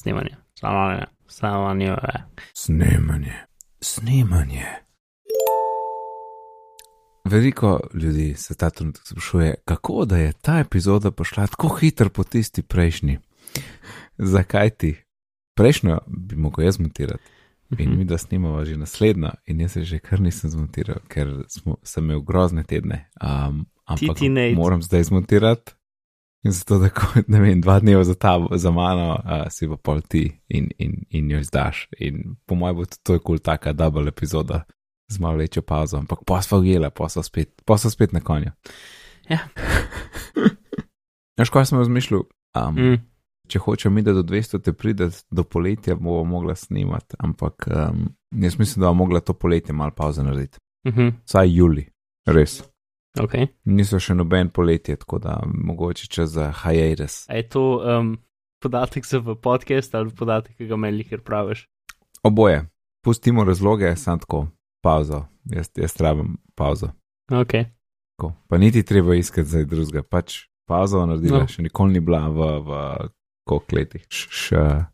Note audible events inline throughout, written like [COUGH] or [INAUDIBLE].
Snemanje, snemanje, snemanje. Snemanje, snemanje. Veliko ljudi se ta trenutek sprašuje, kako da je ta epizoda pošla tako hitro po tisti prejšnji. Zakaj ti? Prejšnjo bi mogel jaz montirati in Mhm. mi da snimamo že naslednjo, in jaz se že kar nisem zmontiral, ker smo, sem imel grozne tedne. Um, ampak ti, Nate. moram zdaj zmontirati. In zato, da ko, [LAUGHS] ne vem, dva dneva za, tabo, za mano, uh, si pa pol ti in, in, in jo izdaš. In po mojem bo to kul taka double epizoda z malo večjo pauzo, ampak posla ujela, posla spet, posla spet na konju. Ja. [LAUGHS] Veš, kaj sem razmišljal? Um, Mm. Če hočem mi, da do 200 te pride, do poletja bomo mogla snimati, ampak um, jaz mislim, da bomo mogla to poletje malo pauze narediti. Mhm. Vsaj juli, res. Ok. Niso še noben poletje, tako da mogoče čez za hiatus. A je to um, podatek za podcast ali podatek, ki ga meni ker praviš? Oboje. Pustimo razloge, sam tako, pauzo. Jaz, jaz rabim pauzo. Ok. Tako. Pa niti treba iskati za drugega, pač pauzo naredila, No. še nikoli ni bila v, v koliko letih. Š, š,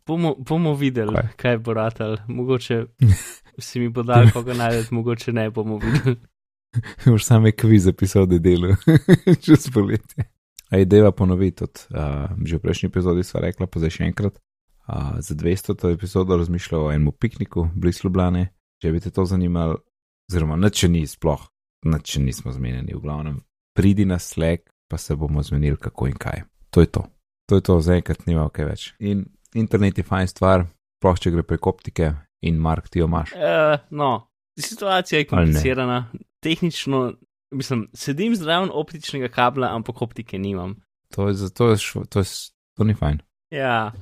Bomo, bomo videli, Kaj? kaj, bo ratal. Mogoče [LAUGHS] si mi bo dal, koga najdete, mogoče ne bomo videli. [LAUGHS] Už same kviz epizode delu, [LAUGHS] čez poletje. A ideja ponoviti, tudi uh, že v prejšnji epizodi sva rekla, pa zdaj še enkrat. Uh, za 200. epizodo razmišljal o enem pikniku blizu Ljubljane, če bi te to zanimalo, oziroma nič še ni sploh, nič še nismo zmenjeni, v glavnem. Pridi na slek, pa se bomo zmenili, kako in kaj. To je to. To je to, zaenkrat nima kaj več. In internet je fajn stvar, sploh če gre prek optike in Mark ti jo imaš. Uh, no, situacija je Ali ne? komplicirana. Tehnično, mislim, sedim zraven optičnega kabla, ampak optike nimam. To je, zato je, to je, to ni fajn. Ja,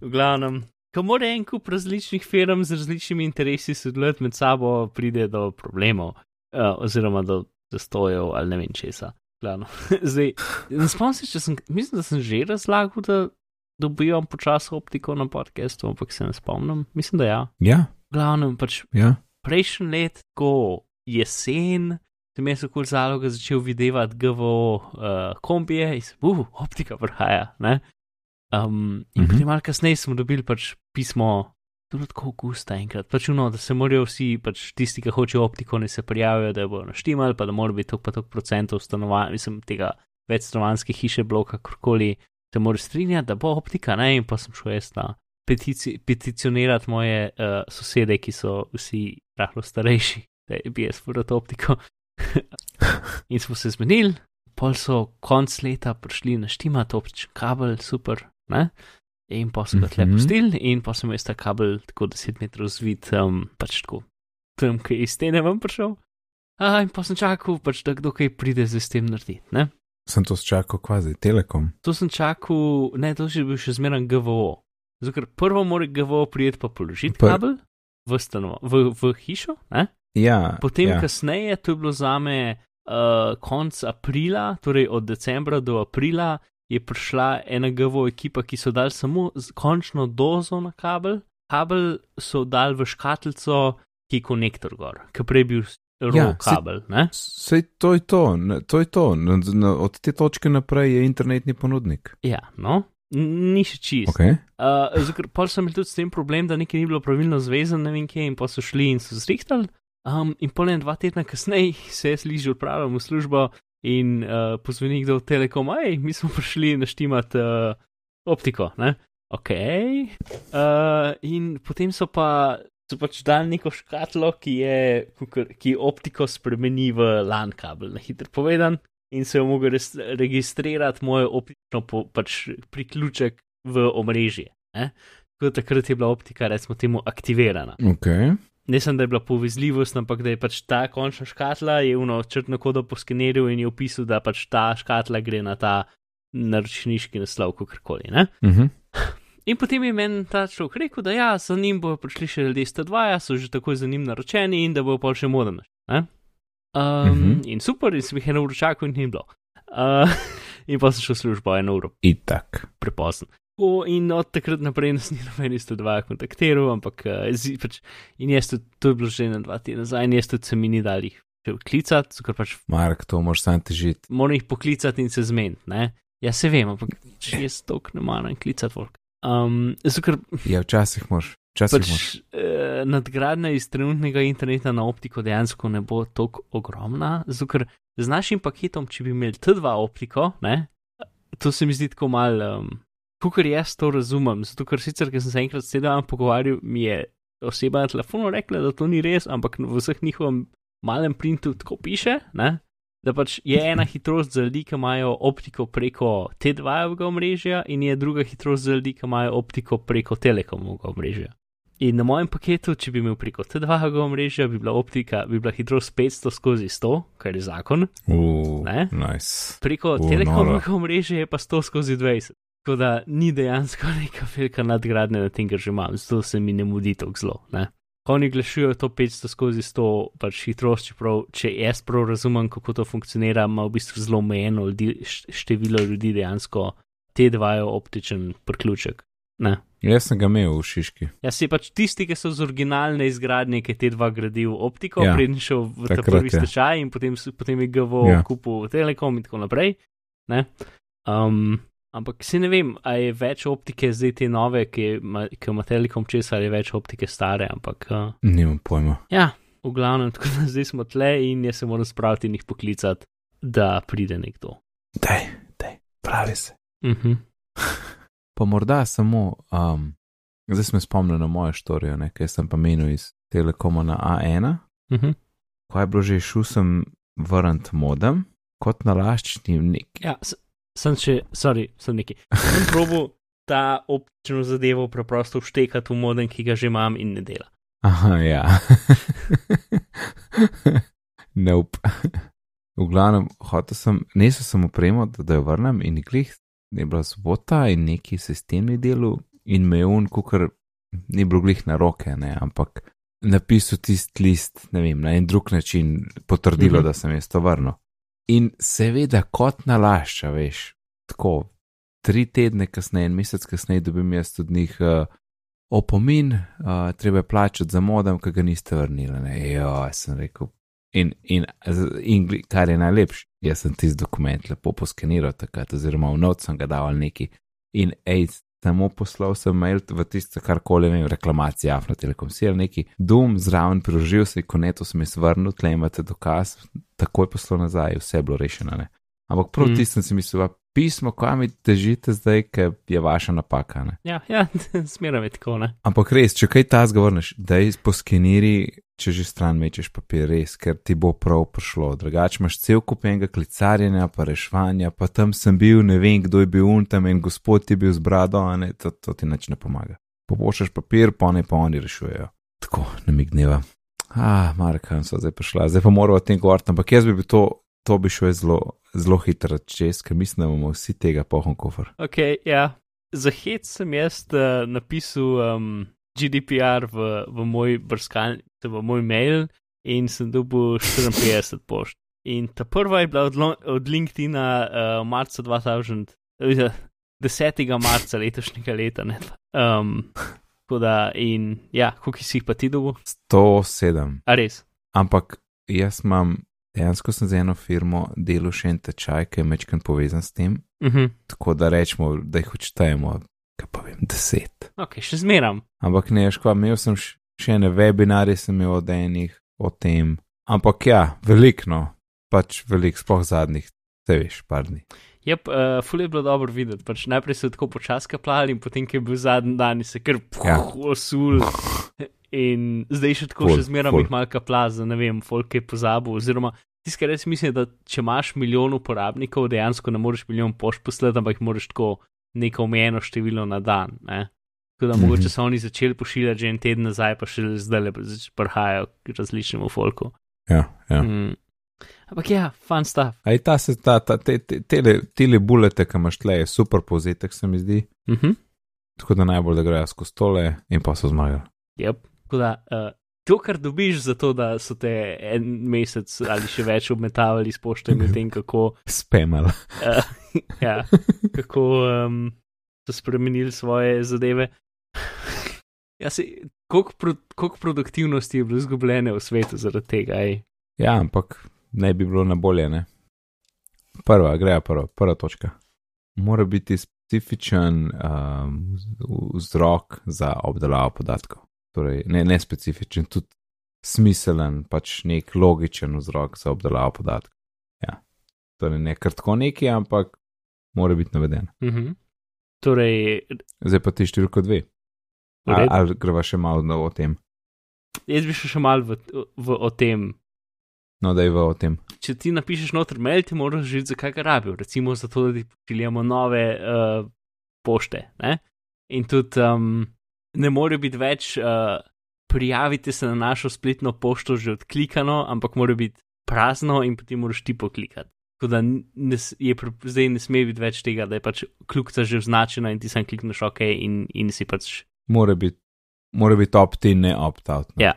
v glavnem. Ko mora en kup različnih firm z različnimi interesi sodelovati med sabo, pride do problemov, uh, oziroma do zastojev ali ne vem česa. Glavno. [LAUGHS] Zdaj, ne spomnim se, če sem, mislim, da sem že razlagal, da dobivam počasi optiko na podkastu, ampak se ne spomnim. Mislim, da ja. Ja, glavnem, pač ja. prejšnji let, ko jesen, sem jaz okoli zaloga začel videti GVO uh, kombije in se, uh, optika prihaja. Ne? Um, in Mhm. potem malo kasneje smo dobili pač pismo, tudi tako augusta enkrat, pač uno, da se morajo vsi, pač tisti, ki hočejo optiko, ne se prijavijo, da bodo naštimali, pa da mora biti tok pa tok procentov stanovanj, mislim, tega večstanovanske hiše, bloka, kakorkoli, se mora strinjati, da bo optika, ne, in pa sem šel jaz na petici, peticionirati moje uh, sosede, ki so vsi rahlo starejši, da je bi jaz vrtal optiko. in smo se zmenili, pol so konc leta prišli naštimati optični kabel, super, ne? In pa so ga tle Mhm. pustili, in pa sem jaz ta kabel tako 10 metrov zvit, um, pač tako, tam, ki je iz stene ven prišel. A, in pa sem čakal, pač, da kdo kaj pride z tem narediti, ne? Sem to čakal kvazi, Telekom. To sem čakal, ne, to je bil še zmeraj GVO. Zato, ker prvo mora GVO prijeti pa položiti kabel v, stanova, v, v hišo, ne? Ja, Potem, ja. kasneje, to je bilo za me uh, konc aprila, torej od decembra do aprila, je prišla ena GVO ekipa, ki so dali samo končno dozo na kabel. Kabel so dali v škatlico, ki je konektor gor, ki prej bil Ja, kabel. Sej to je to, ne, to je to. Na, na, od te točke naprej je internetni ponudnik. Ja, no, ni še čist. Okay. Uh, Zakaj pa sem imel tudi s tem problem, da nekaj ni bilo pravilno zvezano, ne vem kje, in pa so šli in so zrihtali. Um, in pol en dva tedna kasneje se jaz ližil odpravljam v službo in uh, pozvoni kdo od Telekoma, hej, mi smo prišli naštimati uh, optiko, ne? Ok. Uh, in potem so pa. So pač dali neko škatlo, ki je, ki optiko spremeni v LAN kabel, na hitro povedan, in se je mogel registrirati moj optično po, pač priključek v omrežje. Ne? Tako da takrat je bila optika, recimo, temu aktivirana. Okay. Ne sem, da je bila povezljivost, ampak da je pač ta končna škatla, je uno črtno kodo poskeniril in je opisal, da pač ta škatla gre na ta naročniški naslov, kakorkoli. ne. Uh -huh. In potem je meni ta človek rekel, da ja, za njim bojo prišli še ljudje sta dva, so že takoj za njim naročeni in da bojo pol še modern. Um, Mhm. In super, in sem jih eno uro čakal in ni bilo. Uh, [LAUGHS] in pa sem šel v službo eno uro Itak. prepozno. O, in od takrat naprej nas ni noben iz dva kontaktiral, ampak uh, pač, in jaz tudi, to je bilo že na dva tedna nazaj, in jaz tudi se mi ni dal jih klicati, ker pač Mark, to moraš sam težiti. moram jih poklicati in se zmeniti, ne. Ja, se vem, ampak če jaz tok ne maram klicati volk. Um, ker Ja, včasih moraš. Včasih pač moraš. uh, nadgradnja iz trenutnega interneta na optiko dejansko ne bo tako ogromna. Ker z našim paketom, če bi imeli T2 optiko, ne, to se mi zdi tako mal. Um, Kukor jaz to razumem, zato ker sicer, ker sem se enkrat s tem pogovarjal, mi je oseba na telefonu rekla, da to ni res, ampak v vseh njihovem malem printu tako piše, ne? da pač je ena [LAUGHS] hitrost za ljudi, ki imajo optiko preko T2-evega omrežja, in je druga hitrost za ljudi, ki imajo optiko preko Telekomovega omrežja. In na mojem paketu, če bi imel preko T2-evega omrežja, bi bila optika, bi bila hitrost 500 skozi 100, kar je zakon, Uh, nice. preko O, Telekomovega omrežja je pa 100 skozi 20. Tako da ni dejansko [LAUGHS] neka velika nadgradnja na tem, kar že imam, zato se mi ne mudi tako zelo. Ne? Oni glašujejo to 500 skozi 100 pač hitrost, čeprav če jaz prav razumem, kako to funkcionira, ima v bistvu zelo omejeno število ljudi dejansko te dvajo optičen priključek. Ne. Jaz sem ga imel v Šiški. Jaz si pač tisti, ki so z originalne izgradnje, ki te dva gradil optiko, Ja, ja, preden šel v ta prvi je. stečaj in potem, potem je GVO Ja. ja. kupil Telekom in tako naprej. Ne? Um, ampak si ne vem, a je več optike zdaj te nove, ki ki ima Telekom česa, ali je več optike stare, ampak uh, Nimam pojma. ja, v glavnem, [LAUGHS] tako da zdaj smo tle in jaz se moram spraviti in jih poklicati, da pride nekdo. Daj, daj, pravi se. Uh [LAUGHS] -huh. Pa morda samo, um, zdaj sem spomnil na mojo štorijo, nekaj sem pa menil iz Telekoma na A1. Uh -huh. Ko je bilo že šel, sem vrnil modem, kot nalaščni nek. Ja, sem še, sorry, sem neki. Sem [LAUGHS] probil ta optično zadevo preprosto vštekati v modem, ki ga že imam in ne dela. Aha, ja. [LAUGHS] nope. V glavnem, hotel sem, nesel sem opremo, da, da jo vrnem in glih, je bila sobota in neki sistemni delu in me je un, kukar ni bilo glih na roke, ne, ampak napisal tisti list, ne vem, na en drug način potrdilo, mm -hmm. da sem jaz to vrnil. In seveda, kot nalašča, veš, tako, tri tedne kasneje, en mesec kasneje, dobim jaz od njih uh, opomin, uh, treba je plačati za modem, ki ga niste vrnili. Ne? Jo, sem rekel. In, in, in kar je najlepše, jaz sem tisti dokument lepo poskeniral takrat, oziroma v noč sem ga dal neki. In ej, samo poslal sem mail v tisto, kar koli vem, reklamacija, Afna Telekom, si ali neki dum, zraven priložil se, ko neto sem jaz vrnil, tle imate dokaz, takoj poslal nazaj, vse je bilo rešeno. Ne? Ampak prav Mm. tistem sem mislil, "A pismo, kam mi težite zdaj, ker je vaša napaka. Ne? Ja, ja [LAUGHS] smeram je tako, ne. Ampak res, če kaj ta zgovorniš, da je poskeniri, če že stran mečeš papir, res, ker ti bo prav prišlo. Drugače imaš cel kup enega klicarjenja, pa rešvanja, pa tam sem bil, ne vem, kdo je bil un tam in gospod je bil z brado, a ne, to, to ti nič ne pomaga. Popošaš papir, pa ne pa oni rešujejo. Tako, namigneva. Ah, Marka, so zdaj prišla, zdaj pa moramo o tem govoriti, ampak jaz bi bil to, to bi šel zelo, zelo hitro čez, ker mislim, da bomo vsi tega pohon kofr. Ok, ja. Za hec sem jaz uh, napisal um, GDPR v, v moj brskalnik, v moj mail in sem dobil 54 pošt. In ta prva je bila od, od LinkedIna uh, marca 2000, uh, 10. marca letošnjega leta. Ne, um, tako da, in ja, koliko si jih pa ti dobil? 107. A res? Ampak jaz imam, dejansko sem za eno firmo delal še en tečaj, ki je mečken povezan s tem, Uh -huh. tako da rečemo, da jih odštejemo, kaj pa vem, deset. Ok, še zmeram. Ampak ne, škoda, imel sem še ene webinarje, sem imel od enih o tem. Ampak ja, velikno, pač velik, sploh zadnjih, te veš, par dni. Jep, uh, ful je bilo dobro videti. Pač najprej so tako počasi kapljali, in potem, ko je bil zadnji dan, se kar Ja. puh, osul. [LAUGHS] In zdaj še tako, Ful, še zmeraj jih malo kapla, da ne vem, folk je pozabil. Oziroma, tiskaj res mislim, da če imaš milijon uporabnikov, dejansko ne moreš milijon pošt poslati, ampak jih moraš tako neko omejeno število na dan. Ne? Tako da Mhm. mogoče so oni začeli pošiljati že en teden nazaj, pa še zdaj le prihajajo k različnemu folku. Ja, ja. Mm. Ampak ja, fun stuff. Aj ta se, ta, ta, te, te, tele, tele bulete, ki imaš tle, je super povzetek, se mi zdi. Mhm. Tako da najbolj, da grejo skozi stole in pa so zmagali. Yep. Tako da, uh, to, kar dobiš za to, da so te en mesec ali še več obmetavali s pošto in tem, kako, Spemal. uh, ja, kako um, so spremenili svoje zadeve. Ja, se, koliko, pro, koliko produktivnosti je bilo izgubljene v svetu zaradi tega? Ej? Ja, ampak ne bi bilo na bolje, ne. Prva, greja prva, prva točka. Mora biti specifičen um, vzrok za obdelavo podatkov. Torej, ne, ne specifičen, tudi smiselen, pač nek logičen vzrok za obdelavo podatkov. Ja. Torej, ne kar tako neki, ampak mora biti naveden. Uh -huh. Torej, Zdaj pa ti številko dve. Ali, ali greva še malo o tem? jaz bi šel še mal v, v, o tem. No, da je v o tem. Če ti napišeš noter mail, ti moraš že zakaj ga rabijo. Recimo zato, da ti pošiljamo nove uh, pošte. Ne? In tudi um, ne more biti več, uh, prijavite se na našo spletno pošto že odklikano, ampak mora biti prazno in potem moraš ti poklikati. Tako da ne, je, zdaj ne sme biti več tega, da je pač kljukca že označena in ti sam klikneš OK in, in si pač Mora biti, mora biti opt-in, ne opt-out. No. Ja.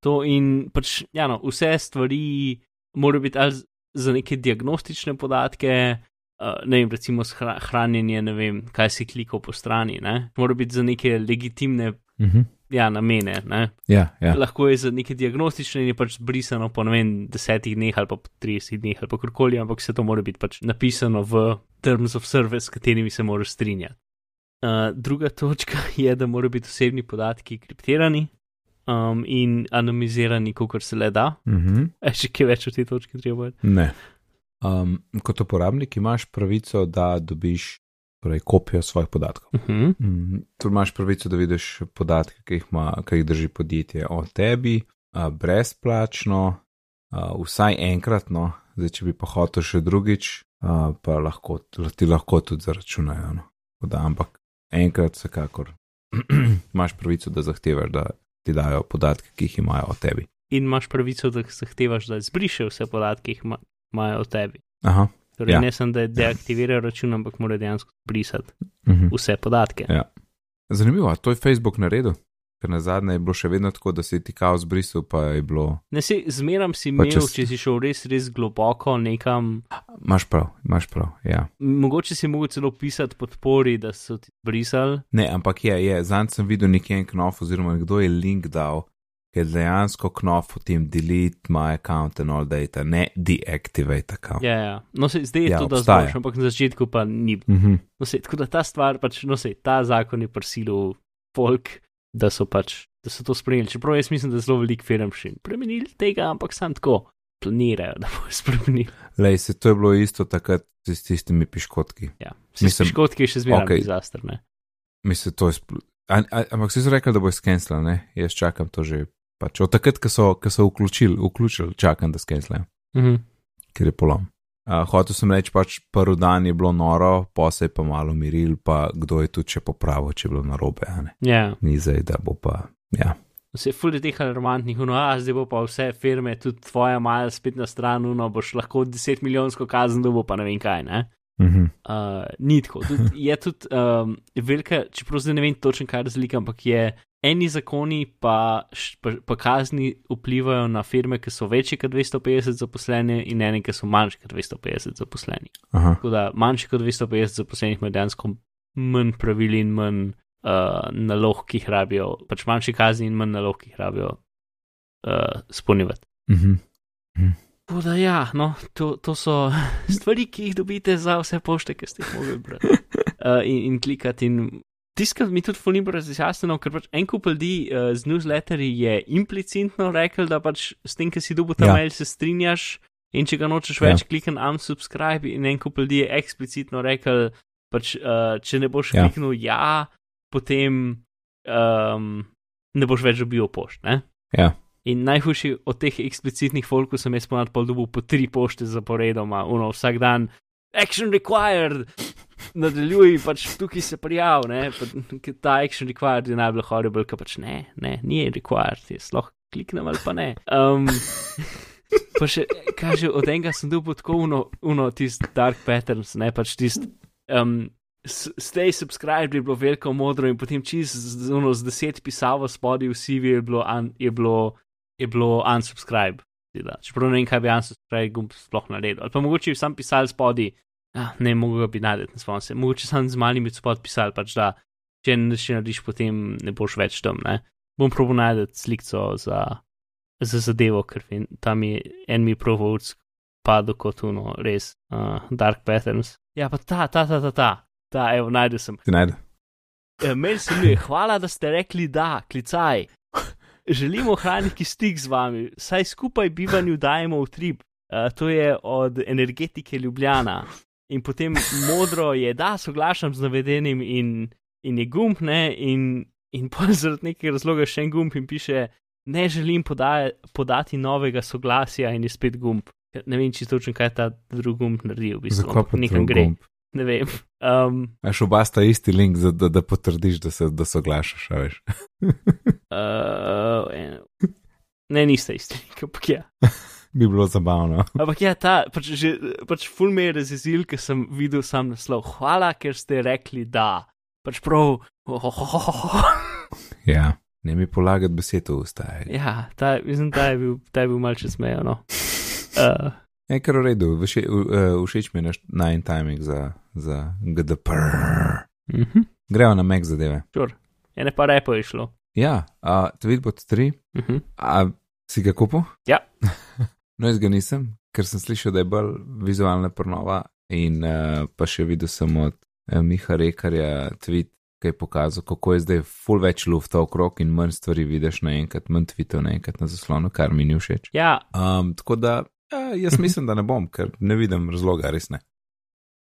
to in pač, ja, no, vse stvari morajo biti ali za neke diagnostične podatke, ne vem, recimo hranjenje, ne vem, kaj si klikal po strani, ne, mora biti za neke legitimne. Mhm. Ja, namene. Ne? Ja, ja. Lahko je za neke diagnostične in je pač brisano po ne vem, desetih dneh ali pa po 30 dneh ali pa karkoli, ampak se to mora biti pač napisano v Terms of Service, s katerimi se moraš strinjati. Uh, druga točka [LAUGHS] je, da morajo biti osebni podatki kriptirani um, in anonimizirani, kot se le da. Mhm. E, še kaj več o tej točki treba? Ne. Um, kot uporabnik imaš pravico, da dobiš torej, kopijo svojih podatkov. Uh -huh. Mm, tu imaš pravico, da vidiš podatke, ki jih, ima, ki jih drži podjetje o tebi, a, brezplačno, a, vsaj enkrat, no, zdaj če bi pa hotel še drugič, a, pa lahko, ti lahko tudi zaračunajo. No. Da, ampak enkrat, vsekakor, [CLEARS THROAT] imaš pravico, da zahtevaš, da ti dajo podatke, ki jih imajo o tebi. In imaš pravico, da zahtevaš, da izbriše vse podatke, ki jih ima- imajo o tebi. Aha. Torej, Ja. ja. ne samo, da deaktivirajo račun, ampak mora dejansko brisati Mhm. vse podatke. Ja. Zanimivo, to je Facebook naredil, ker na zadnje je bilo še vedno tako, da si ti kao zbrisal, pa je bilo. Ne si zmeram si imel, če če, si šel res, res globoko nekam. Imaš prav, imaš prav. Ja. Mogoče si mogel celo pisati podpori, da so ti brisali. Ne, ampak je, je. zanj sem videl nekje en knof, oziroma nekdo je link dal, je dejansko knof v tem delete my account and all data, ne deactivate account. Ja, ja. No, se, zdaj je Ja, to, da znaš, ampak na začetku pa ni. Mhm. No, se, tako da ta stvar, pač, no, se, ta zakon je prisilil folk, da so pač, da so to sprejeli. Čeprav jaz mislim, da zelo veliko firm še ni spremenili tega, ampak sam tako planirajo, da bojo spremenili. Lej, se to je bilo isto takrat s tistimi piškotki. Ja. Vsi Mislim, škotki je še zmeraj okay. dizaster, ne? Mislim, to je. Ampak si rekli, da bo skenslal, ne? Jaz čakam to že. Pač od takrat, ko so, ko so vključili, vključili, čakam, da skenslajo. Mhm. ker je polom. Uh, hotel sem reči, pač prvi dan je bilo noro, pa se je pa malo miril, pa kdo je tudi če popravil, če je bilo narobe. ne. Ja. Ni zdaj, da bo pa. Ja. Vse je teh alarmantnih, no, a zdaj bo pa vse firme, tudi tvoja maja spet na stran, no, boš lahko 10 milijonsko kazen dobo, pa ne vem kaj, ne? Mhm. Uh, ni tako. Tud, je tudi um, velika, čeprav zdaj ne vem točno, kaj je razlika, ampak je eni zakoni pa, pa, pa kazni vplivajo na firme, ki so večje kot 250 zaposleni in ene, ki so manjše kot 250 zaposleni. Aha. Tako da manjše kot 250 zaposlenih imajo dejansko manj pravil in manj uh, nalog, ki jih rabijo, pač manjše kazni in manj nalog, ki jih rabijo uh, spolnjevati. Mhm. Tako da ja, no, to, to so [LAUGHS] stvari, ki jih dobite za vse pošte, ki ste jih mogli brati [LAUGHS] uh, in, in klikati. In tiskati mi tudi fulni bo razjasnjeno, ker pač en kup ljudi uh, z newsletterji je implicitno rekel, da pač s tem, ki si dobil ta Ja. mail, se strinjaš in če ga nočeš Ja. več, ja. klikni unsubscribe in en kup ljudi je eksplicitno rekel, pač uh, če ne boš ja. kliknil ja, potem um, ne boš več dobil pošt. Ne? Ja. In najhujši od teh eksplicitnih folkov sem jaz ponad pol dobil po tri pošte zaporedoma, uno vsak dan, action required, nadaljuj, pač tukaj se prijav, ne, pa, ta action required je najbolj horrible, ker pač ne, ne, ni required, jaz lahko kliknem ali pa ne. Um, pa še, kaže, od enega sem dobil tako uno, uno tist dark patterns, ne, pač tist, um, stay subscribed je bilo veliko modro in potem čist z, uno, z deset pisavo spodaj v CV je bilo, un, je bilo je bilo unsubscribe. Čeprav ne vem, kaj bi unsubscribe gumb sploh naredil. Ali pa mogoče bi sam pisal spodaj, ah, ne mogo bi najdel, ne spomnim se. Mogoče sam z malimi spod pisal, pač da če ne še narediš, potem ne boš več tam. Ne? Bom probil najti sliko za, za zadevo, ker vem, tam je en mi provoc padel kot uno, res uh, dark patterns. Ja, pa ta, ta, ta, ta, ta. Ta, evo, najdel sem. Ti najde. E, Mail sem je, hvala, da ste rekli da, klicaj. Želimo ohraniti stik z vami, saj skupaj bivanju dajemo utrip. Uh, to je od energetike Ljubljana. In potem modro je, da soglašam z navedenim, in, in je gumb, ne, in, in pa [LAUGHS] zaradi nekega razloga še en gumb in piše, ne želim podaja, podati novega soglasja, in je spet gumb. Ne vem, čisto točno, kaj ta drugi gumb naredi, v bistvu. Zakaj pa nekam gre. gumb? Ne vem. Um, Až oba sta isti link, za, da, da potrdiš, da se da soglašaš, a veš. [LAUGHS] uh, ne, niste isti, ampak ja. [LAUGHS] Bi bilo zabavno. [LAUGHS] Ampak ja, ta, pač, že, pač ful me je razjezil, ker sem videl sam naslov. Hvala, ker ste rekli da. Pač prav. Oh, oh, oh. Ja, ne mi polagati besed v usta. Ja, ta, mislim, ta je bil, ta je bil malce smejo. No. Uh, Je kar v redu, Vše, uh, všeč mi je naš najn timing za, za GDPR. uh -huh. Gremo na Mac zadeve. Ene pa repo je šlo. Ja, uh, Tweetbot 3, Uh -huh. a si ga kupil? Ja. [LAUGHS] no, jaz ga nisem, ker sem slišal, da je bolj vizualna prnova in uh, pa še videl sem od uh, Miha Rekarja tweet, ki je pokazal, kako je zdaj full več lufta okrog in manj stvari vidiš naenkrat, manj tweetov naenkrat na zaslonu, kar mi ni všeč. Ja, Um, tako da ja, jaz mislim, da ne bom, ker ne vidim razloga, res ne.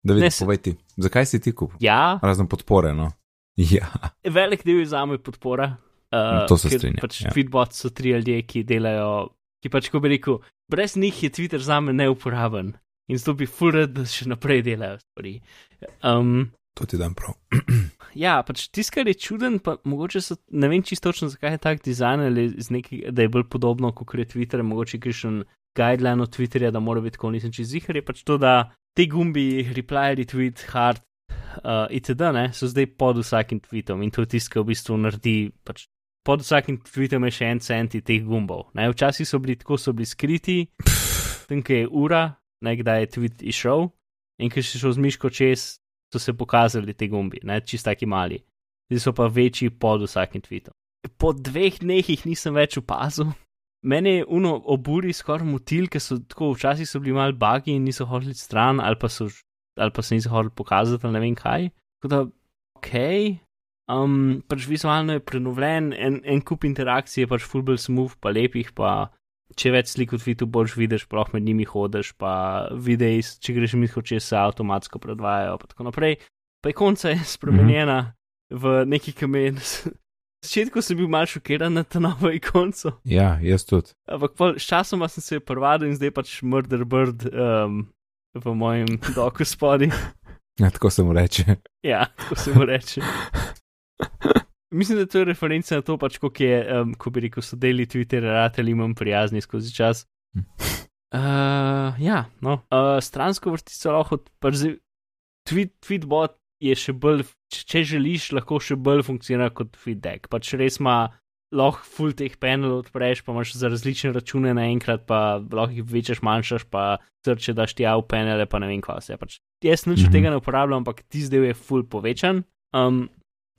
Da vidiš, povej ti, zakaj si ti kupil? ja, Razen podpore, no. [LAUGHS] Ja, velik del je za me podpora. Uh, To se strinjam, Pač ja. Tweetbot so tri ljudje, ki delajo, ki pač, ko bi rekel, brez njih je Twitter za me neuporaben in zato bi furat, da še naprej delajo stvari. Um, to ti dam prav. [CLEARS THROAT] Ja, pač tisto, kar je čuden, pa mogoče so, ne vem čisto točno, zakaj je tak dizajn ali nekaj, da je bolj podobno kot je Twitter, mogoče kakšen guideline od Twitterja, da mora biti tako, nisem čez zihar, je pač to, da te gumbi, reply, retweet, hard, uh, itd., ne, so zdaj pod vsakim tweetom in to je tisto, kar v bistvu naredi, pač pod vsakim tweetom je še en centi teh gumbov. Ne, včasih so bili tako, so bili skriti, tam, je ura, ne, kdaj je tweet išel in ker si šel z miško čez, so se pokazali ti gumbi, ne, čist taki mali. Zdaj so pa večji pod vsakim tweetom. Po dveh dneh jih nisem več opazil. Mene je uno oburi skoraj motil, ker so tako včasih so bili mal bagi in niso hodili stran, ali pa, so, ali pa se niso hodili pokazati, ali ne vem kaj. Tako da, ok, um, pač vizualno je prenovljen, en, en kup interakcij je pač fullbell smooth, pa lepih, pa če več slik v tweetu boš vidiš, sploh med njimi hodiš, pa videi, če greš mi hoče, se avtomatsko predvajajo, pa tako naprej. Pa je konca je spremenjena mm -hmm. v neki kamen. [LAUGHS] Na začetku sem bil malce šokiran na to novo ikonco, Ja, jaz tudi. ampak pol, s časom sem se prvadil in zdaj pač Murder Bird um, v mojem doku spodaj. [LAUGHS] Ja, tako se mu reče. Ja, tako se mu reče. [LAUGHS] [LAUGHS] Mislim, da to je referenca na to, pač, kako je, um, ko bi rekel, so deli Twitter, ratelji imam prijazni skozi čas. Uh, ja, no, uh, stransko vrtico lahko odprzi. Tweet, tweetbot je še bolj, če, če želiš, lahko še bolj funkcionira kot feedback. Pač res ima, lahko full teh panelov odpreš, pa imaš za različne račune naenkrat, pa lahko jih večaš, manjšaš, pa srče daš ti v panele, pa ne vem kva vse. Pač, jaz nič od Mhm. tega ne uporabljam, ampak ti zdaj je full povečan. Um,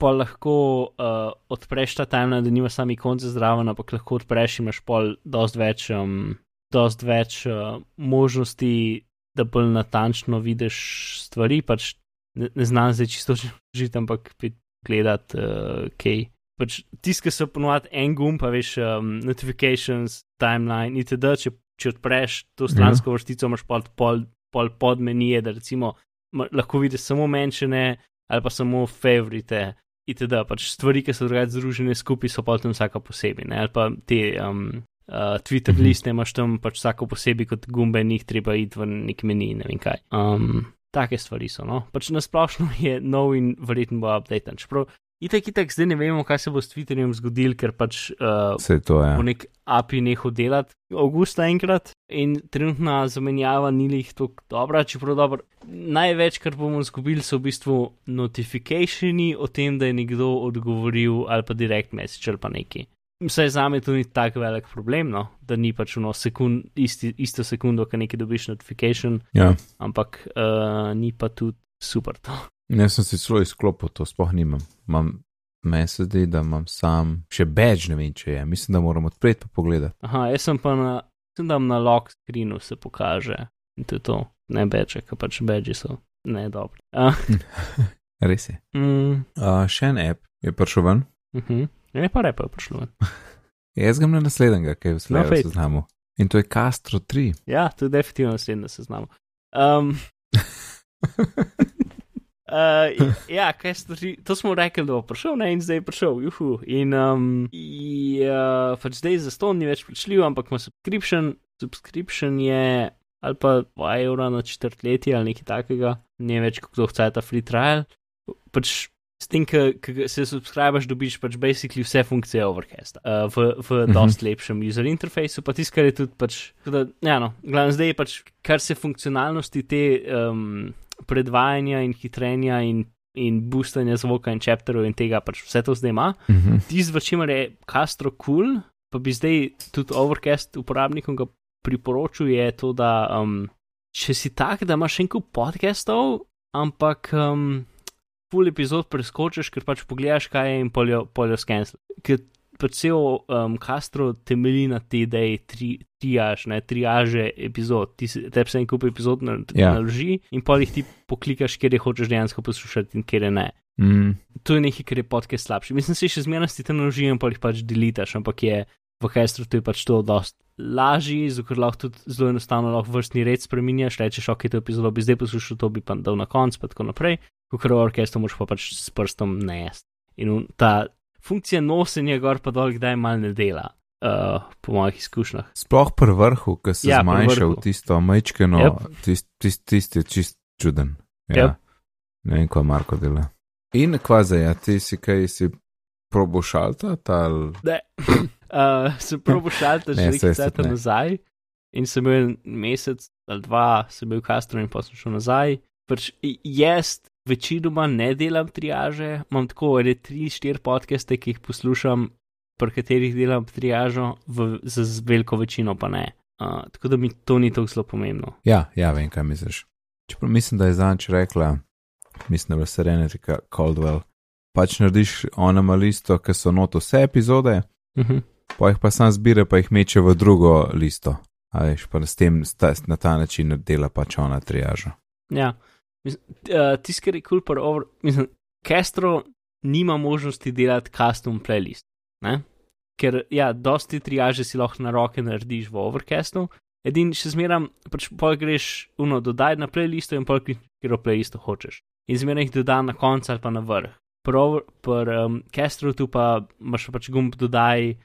pa lahko uh, odpreš ta timeline, da nimaš sami konce zraven, ampak lahko odpreš in imaš pol dost več, um, dost več uh, možnosti, da bolj natančno vidiš stvari. Pač ne, ne znam zdaj čisto žiti, ampak gledati, uh, kaj. Pač tiskaj so ponovadi en gumb, pa veš, um, notifications, timeline, itd. Če, če odpreš to stransko vrstico, imaš pol, pol, pol podmenije, da recimo lahko vidiš samo menšine ali pa samo favorite. Itd. Pač stvari, ki so drugače združene skupaj, so pa tam vsaka posebej. Ne? Ali pa te um, uh, Twitter Mhm. liste imaš tam pač vsako posebej kot gumbe, in jih treba iti v nek meni, ne vem kaj. Um, take stvari so. No? Pač nasplošno je nov in verjetno bo update. Čeprav itek, itek, zdaj ne vemo, kaj se bo s Twitterjem zgodil, ker pač uh, Vse to je. bo nek API nehal delati avgusta enkrat in trenutna zamenjava ni jih tako dobra, čeprav dobro. Največ, kar bomo izgubili, so v bistvu notifikationi o tem, da je nekdo odgovoril ali pa direct message ali pa neki. Vsaj za me to ni tako velik problem, no? da ni pač no, sekund, isti, isto sekundo, ko nekaj dobiš notification, Ja. ampak uh, ni pa tudi super to. Jaz sem si celo izklopil, to sploh nimam. Imam mesedi, da imam sam še badge, ne vem, če je. Mislim, da moram odpreti pa pogledati. Aha, jaz sem pa na, sem tam na lock screenu se pokaže in to je to, ne beče, ker pač beči so ne dobri. Uh, [LAUGHS] Res je. Mm, Uh, še en app je prišel ven. uh -huh. Ne pa repa je prišlo. ven. [LAUGHS] Jaz imam na naslednjega, ki je v No, Slavu fejt. seznamu. In to je Castro 3. Ja, to je definitivno naslednji seznam. Um, [LAUGHS] Uh, ja, kaj stvari, to smo rekli, da bo prišel, ne, in zdaj je prišel, juhu. In um, ja, pač zdaj za ston ni več plačljiv, ampak ima subscription, subscription je ali pa 2 evra na četrtletje ali nekaj takega, ne več kot kdo chce ta free trial. Pač s tem, ki se subskrbiš, dobiš pač basically vse funkcije Overcasta uh, v, v Mhm. dost lepšem user interfaceu, pa tisto, kar je tudi pač, da, ja, no, glavno zdaj je pač, kar se funkcionalnosti te. Um, predvajanja in hitrenja in, in boostanja zvoka in chapterov in tega pač vse to zdaj ima. Uh -huh. Tisto, v čemer je Castro cool, pa bi zdaj tudi Overcast uporabnikom ga priporočil, je to, da um, če si tak, da imaš en kup podcastov, ampak um, full epizod preskočiš, ker pač pogledaš, kaj je in poljo, poljo skenzel. Ker cel um, Castro temelji na tej ideji tri, triaž, ne triaže epizod. Ti se tebi se en kup epizod na, Ja. naloži in pol jih ti poklikaš, kjer je hočeš dejansko poslušati in kjer je ne. mm, To je nekaj, kar je podcast slabši. Mislim, si še zmeraj ti te naloži in pol jih pač delitaš, ampak je v Castro to je pač to dost lažji, zato ker lahko tudi zelo enostavno lahko vrstni red spremenjaš, rečeš, ok, to epizodo bi zdaj poslušal, to bi pa dal na konc, pa tako naprej. Ko kar v orkestru moraš pa pač s prstom nest. In ta funkcija nosenja gor pa dol, kdaj mal ne dela, uh, po mojih izkušnjah. Sploh pri vrhu, ki se Ja, zmanjša v tisto majčkeno, Yep. tisti tist, tist je čist čuden. Ja. Yep. Ne vem, kaj Marko dela. In kva zdaj, ja, ti si kaj si probo šalta, ali Ne. Uh, [CLEARS THROAT] sem probo šalta [LAUGHS] že Ne, nekaj saj se časa ne. nazaj in sem bil mesec ali dva, sem bil v Castro in pa sem šel nazaj. Pač jaz večinoma ne delam triaže, imam tako ali tri, štiri podcaste, ki jih poslušam, pri katerih delam triažo, v, za z veliko večino pa ne. Uh, tako da mi to ni tako zelo pomembno. Ja, ja, vem, kaj misliš. Čeprav mislim, da je zanč rekla, mislim, da je bila Serenity Ca- Caldwell. Pač narediš onama listo, ki so not vse epizode, Uh -huh. pa jih pa sam zbira, pa jih meče v drugo listo. A veš, pa s tem sta, na ta način dela pač ona triažo. Ja, mislim, uh, tisti, kar je kul, cool over, mislim, Castro nima možnosti delati custom playlist. Ne? Ker, ja, dosti triaže si lahko na roke narediš v Overcastu, edin še zmeram, pač pol greš uno, dodaj na playlisto in pol katero playlisto hočeš. In zmeraj jih doda na koncu ali pa na vrh. Pri um, Castro tu pa imaš pač gumb dodaj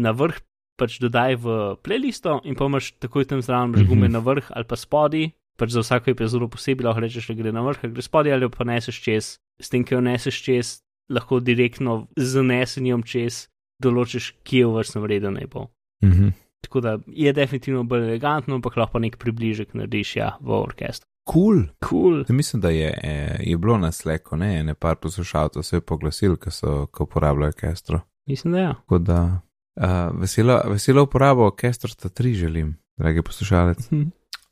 na vrh, pač dodaj v playlisto in pa imaš takoj tam zraven mm -hmm. gumbe Mhm. na vrh ali pa spodaj, pač za vsako epizodo posebej lahko rečeš, da gre na vrh, gre spodaj ali jo pa neseš čez, s tem, ki jo neseš čez, lahko direktno z nesenjem čez določiš, kje v vrstnem redu naj bo. Mhm. Tako da je definitivno bolj elegantno, ampak lahko nek približek narediš ja, v orkestru. Cool. Cool. Zdaj mislim, da je, eh, je bilo na sleku, ne, ne par poslušalcev se je poglasil, ki so, ko uporabljajo Castro. Mislim, da ja. Tako da uh, veselo, veselo uporabo Castro sta tri želim, dragi poslušalec.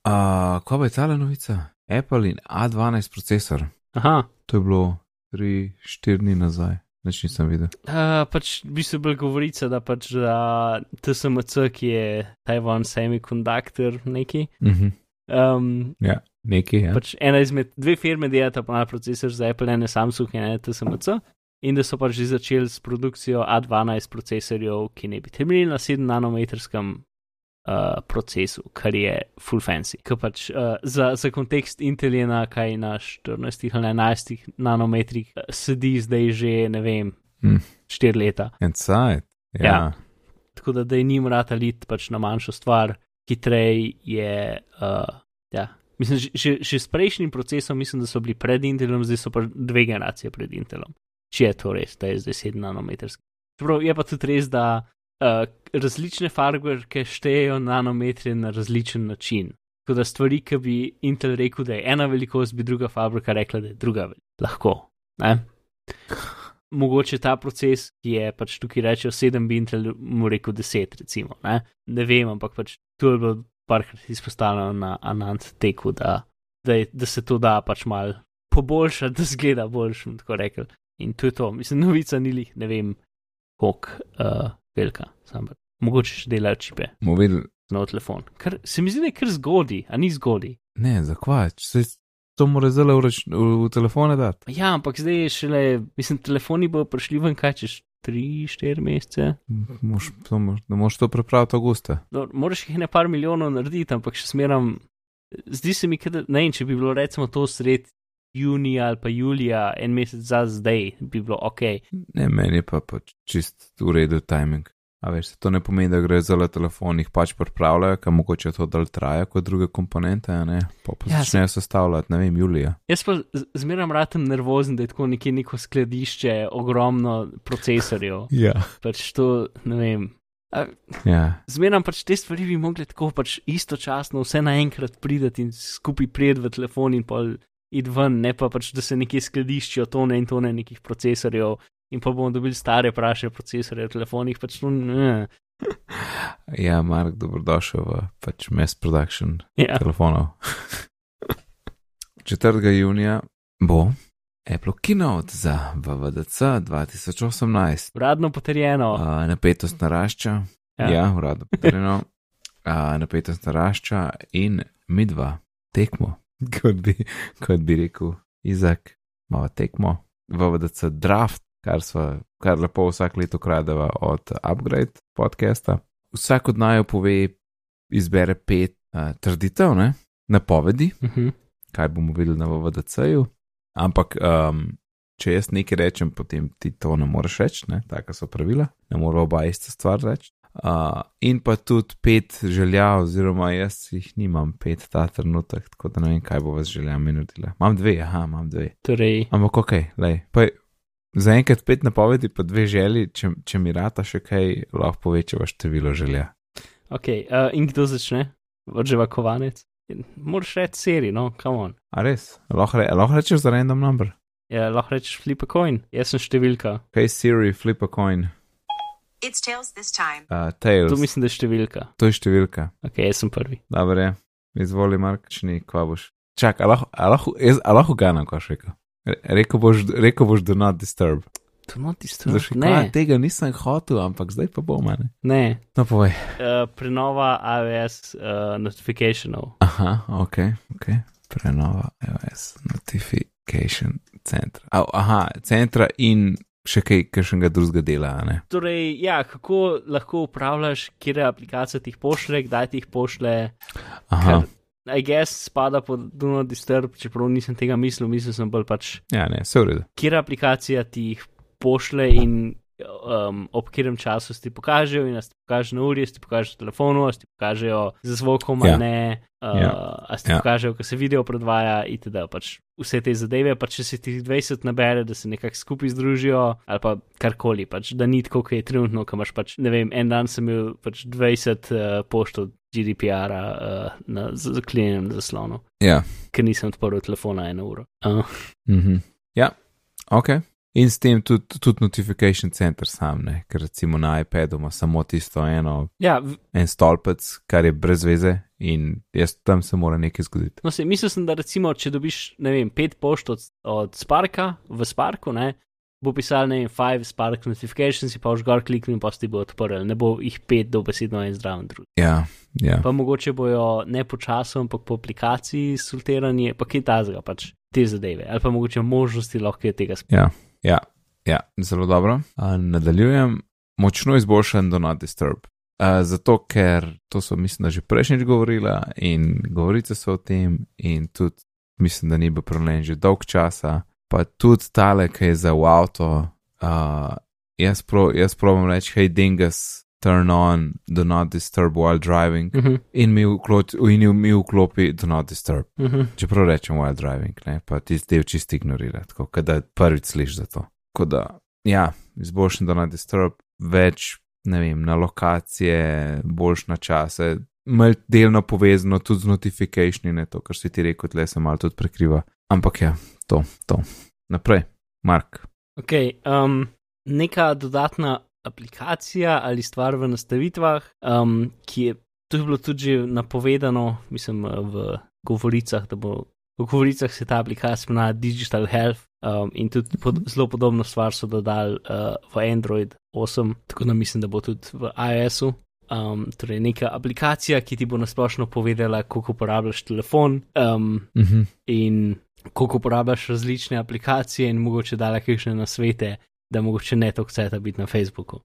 Uh, ko pa je ta novica? Apple in A12 procesor. Aha. To je bilo 3-4 dni nazaj, nič nisem videl. Uh, pač v bistvu bolj govorica, da pač da TSMC, ki je Taiwan Semiconductor neki. Mhm. Um, Ja, nekaj. Ja. pač ena izmed dve firme delata pa na procesor za Apple, ena Samsung in ena TSMC. In da so pač že začeli s produkcijo A12 procesorjev, ki ne bi temeljili na 7 nanometrskem uh, procesu, kar je full fancy. Ker pač uh, za, za kontekst Intel je na kaj na 14 ali 11 nanometrih uh, sedi zdaj že, ne vem, Hm. 4 leta. Inside. Ja. Ja. Tako da, da je njim rata lit pač na manjšo stvar, hitrej je. Uh, ja. Mislim, že, že, že s prejšnjim procesom, mislim, da so bili pred Intelom, zdaj so pa dve generacije pred Intelom. Če je to res, da je zdaj 7 nanometrski. Čeprav je pa tudi res, da uh, različne farberke štejejo nanometre na različen način. Tako da stvari, ki bi Intel rekel, da je ena velikost, bi druga fabrika rekla, da je druga velikost. Lahko. Ne? Mogoče ta proces, ki je pač tukaj rečejo 7, bi Intel mu rekel 10, recimo. Ne, ne vem, ampak pač to je bilo parkrat izpostavljeno na Anant teku, da, da, je, da se to da pač mal poboljšati, da zgleda boljš, bom tako rekel. In to je to, mislim, novica ni lih, ne vem, koliko uh, velika, sam pač. Mogoče še delajo čipe videli. na telefon. Kar se mi zdi, da je kar zgodi, a ni zgodi. Ne, zakvaj, se to mora zdaj v, v, v telefone dati. Ja, ampak zdaj je šele, mislim, telefoni bodo prišli ven kaj čez 3-4 mesece. Moš, to, moš, da moš to pripraviti avgusta. No, moraš jih ne par milijonov narediti, ampak še smeram. Zdi se mi, da ne vem, če bi bilo recimo to sred junija ali pa julija, en mesec za zdaj, bi bilo ok. Ne, meni je pa pač čist v redu timing. A veš, to ne pomeni, da gre za le telefon, jih pač pripravljajo, ker mogoče to dal traja kot druge komponente, a ne? Pa pa Ja, začnejo sestavljati, ne vem, julija. Jaz pa zmeram ratem nervozen, da je tako nekje neko skladišče, ogromno procesorjev. [LAUGHS] Ja. Pač to, ne vem. A, Ja, Zmeram pač te stvari bi mogli tako pač istočasno vse naenkrat prideti in skupaj prijeti v telefon in pol id ven, ne pa pač, da se nekje skladiščijo tone in tone nekih procesorjev in pa bomo dobili stare praše procesorje v telefonih, pač to ne. [LAUGHS] ja Mark, dobrodošel v pač mass production Ja. telefonov. 4. junija bo Apple Keynote za VVDC 2018. Uradno potrjeno. Uh, napetost narašča, ja, ja uradno potrjeno. Uh, napetost narašča in midva tekmo, [LAUGHS] kot bi, kot bi rekel Izak, malo tekmo. VVDC draft, kar, sva, kar lepo vsak leto kradeva od Upgrade podcasta. Vsak od naju pove, izbere pet uh, trditev, ne? napovedi, Uh -huh. kaj bomo videli na VVDC-ju. Ampak, um, če jaz nekaj rečem, potem ti to ne moreš reči, ne? taka so pravila, ne moramo oba ista stvar reči. Uh, in pa tudi pet želja, oziroma jaz jih nimam pet ta trenutek, tako da ne vem, kaj bo z željami naredila. Imam dve, aha, imam dve. Torej, Ampak ok, lej. Pa zaenkrat pet napovedi, pa dve želji, če, če mi rata še kaj, lahko povečava število želja. ok, uh, in kdo začne? Vrževa kovanec. Moraš reči seri, no, come on. A res? Lahko, re, lahko rečeš za random number. Ja, lahko rečeš flip a coin, jaz sem številka. Kaj Siri, flip a coin, It's tails this time. uh, tails. To mislim, da je številka. To je številka. Ok, jaz sem prvi. Dobro je, izvoli, Mark, če ni, kva boš. Čak, a lahko, a lahko, jaz- a lahko gana, ko še rekel. Re- Rekel boš, rekel boš, do not disturb. To not disturb. Zaš, Ne, kva, tega nisem hotel, ampak zdaj pa bo mene. ne. No, povej. Uh, prenova iOS uh, notifikationov. Aha, ok, ok. Prenova iOS notification centra. A, aha, centra in še kaj, kakšnega drugega dela, ne. Torej, ja, kako lahko upravljaš, kje aplikacije ti pošle, kdaj ti jih pošle. Aha, Ker, I guess spada pod Do Not Disturb, čeprav nisem tega mislil, mislil sem bolj pač, ja, ne, vse v redu. kje aplikacija ti jih pošle in um, ob katerem času ti pokažejo, in ti pokaže na uri, ti pokaže na telefonu, ti pokažejo z zvokom Ja. ne, uh, Ja. ti Ja. pokažejo, ko se video predvaja itd. Pač vse te zadeve, pa če se ti 20 nabere, da se nekako skupaj združijo ali pa karkoli, pač, da ni tako, kot je trenutno, ko imaš pač, ne vem, en dan sem imel pač 20 uh, poštov GDPR-a uh, na zaklenjenem zaslonu, Ja, ker nisem odprl telefona eno uro. Uh, mhm. ja, ok. In s tem tudi, tudi notification center sam, ne, ker recimo na iPadu ima samo tisto eno, ja, v- en stolpec, kar je brez veze in jaz tam se mora nekaj zgoditi. no, se, mislil sem, da recimo, če dobiš, ne vem, pet pošt od, od Sparka v Sparku, ne, bo pisal, ne vem, five Spark notifications, pa už gor kliknil in pa si ti bo odprl, ne bo jih pet dobesedno en zdraven drug. Ja, ja. Pa mogoče bojo ne počasno, ampak po aplikaciji sultiranje, pa kaj tazga, pač te zadeve, ali pa mogoče možnosti lahko je tega spet. Ja, ja, ja, zelo dobro. A, nadaljujem, močno izboljšan do not disturb. A, zato, ker to so, mislim, da že prejšnjič govorila in govorice so o tem, in tudi mislim, da ni bil problem že dolg časa. Pa tudi tale, ki je za avto, a, jaz, pro, jaz probam reči, hej, dingus, turn on, do not disturb while driving, Uh -huh, in mi, vklot, in mi vklopi do not disturb. uh -huh. Čeprav rečem while driving, ne, pa ti del čisto ignorira, tako da prvič slišiš za to. Tako da, ja, izboljšan da na disturb, več, ne vem, na lokacije, boljš na čase, mal delno povezano tudi z notifikationi, ne to, kar si ti rekel, tle se malo tudi prekriva. Ampak ja, to, to. Naprej, Mark. Ok, um, neka dodatna aplikacija ali stvar v nastavitvah, um, ki je, to je bilo tudi že napovedano, mislim, v govoricah, da bo v govoricah se ta aplikacija imenuje Digital Health. Um, in tudi pod, zelo podobno stvar so dodali uh, v Android 8, tako da mislim, da bo tudi v iOS-u. Um, torej, neka aplikacija, ki ti bo nasplošno povedala, kako uporabljaš telefon, um, Mhm. in koliko uporabljaš različne aplikacije in mogoče dala kakšne nasvete, da mogoče ne toliko ceta biti na Facebooku.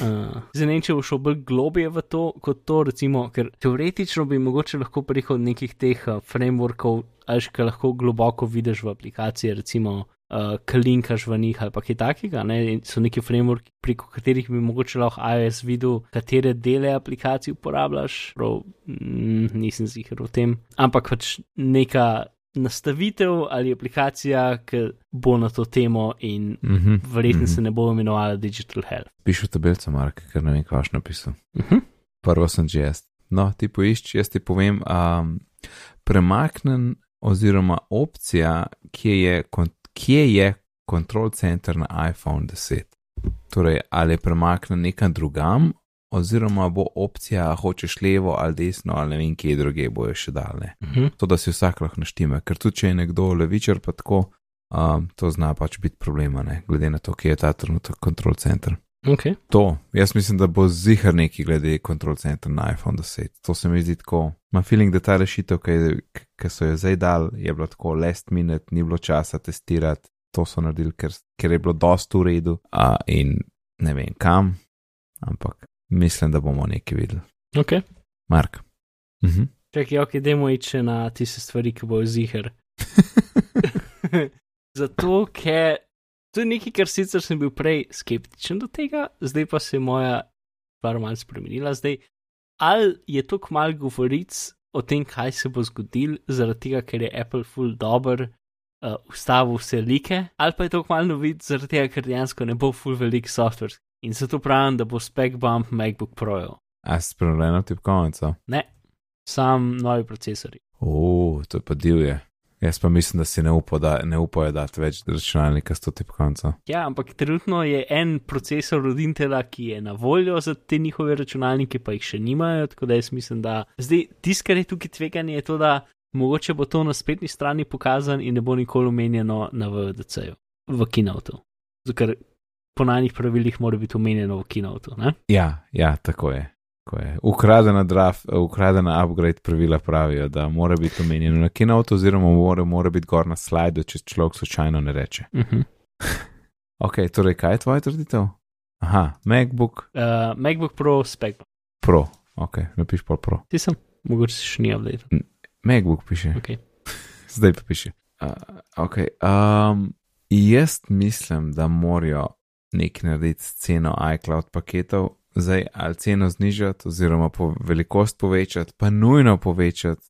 Uh, [LAUGHS] zdaj, ne vem, če bo šel bolj globije v to, kot to, recimo, ker teoretično bi mogoče lahko preko nekih teh uh, frameworkov, ali še lahko globoko vidiš v aplikacije, recimo, uh, klinkaš v njih ali pa kaj takega. Ne? In So neki frameworki, preko katerih bi mogoče lahko iOS videl, katere dele aplikacij uporabljaš. Prav, mm, nisem ziger o tem. Ampak pač neka nastavitev ali aplikacija, ki bo na to temo in Mhm. verjetno mhm. se ne bo imenovala Digital Health. Pišu tabelco, Mark, ker ne vem, kaj boš napisal. Uh -huh. Prvo sem že jaz. No, ti poišči, jaz ti povem, um, premaknen oziroma opcija, kje je, kje je control center na iPhone 10. Torej, ali je premaknen nekam drugam, oziroma bo opcija, hočeš levo ali desno, ali ne vem, kje druge bojo še daljne. Uh -huh. To, da si vsak lahko naštime, ker tudi če je nekdo levičar, pa tako, um, to zna pač biti problema, ne? glede na to, kje je ta trenutek control center. okay. To, jaz mislim, da bo zihar neki glede kontrol centra na iPhone 10. To se mi zdi tako. Imam feeling, da ta rešitev, ki so jo zdaj dal, je bilo tako last minute, ni bilo časa testirati. To so naredili, ker, ker je bilo dost v redu uh, in ne vem kam, ampak mislim, da bomo nekaj videli. Okay. Mark. Uh -huh. Čakaj, ok, idemo ići na tiste stvari, ki bo ziger. [LAUGHS] Zato, ker to je nekaj, kar sicer sem bil prej skeptičen do tega, zdaj pa se je moja stvar malce spremenila. Zdaj, ali je to kmal govoric o tem, kaj se bo zgodil, zaradi tega, ker je Apple full dober. Uh, ustavil vse like, ali pa je to kmalo novic, zaradi tega, ker dejansko ne bo full velik software. In zato pravim, da bo spek bump MacBook Pro. A si spremenil tipkovnico? Ne, sam novi procesori. O, to je pa divje. Jaz pa mislim, da si ne, upo, da, ne upajo dati več računalnika s to tipkovnico. Ja, ampak trenutno je en procesor od Intela, ki je na voljo za te njihove računalnike, pa jih še nimajo. Tako da jaz mislim, da zdaj tisto, kar je tukaj tveganje, je to, da mogoče bo to na spletni strani pokazano in ne bo nikoli omenjeno na VDC-ju, v Keynote. Ker po najnih pravilih mora biti omenjeno v. Ne? Ja, ja, tako je. Tako je. Ukradena, draft, ukradena upgrade pravila pravijo, da mora biti omenjeno na keynote, oziroma mora, mora biti gor na slajdu, če človek slučajno ne reče. Uh -huh. Ok, torej kaj je tvoja trditev? Aha, MacBook uh, MacBook Pro spek. Pro, ok, napiš pa Pro. Ti sem, mogoče še ni update. MacBook piše, Okay. [LAUGHS] zdaj pa piše. Uh, ok, um, jaz mislim, da morajo nekaj narediti s ceno iCloud paketov, zdaj ali ceno znižati, oziroma po velikost povečati, pa nujno povečati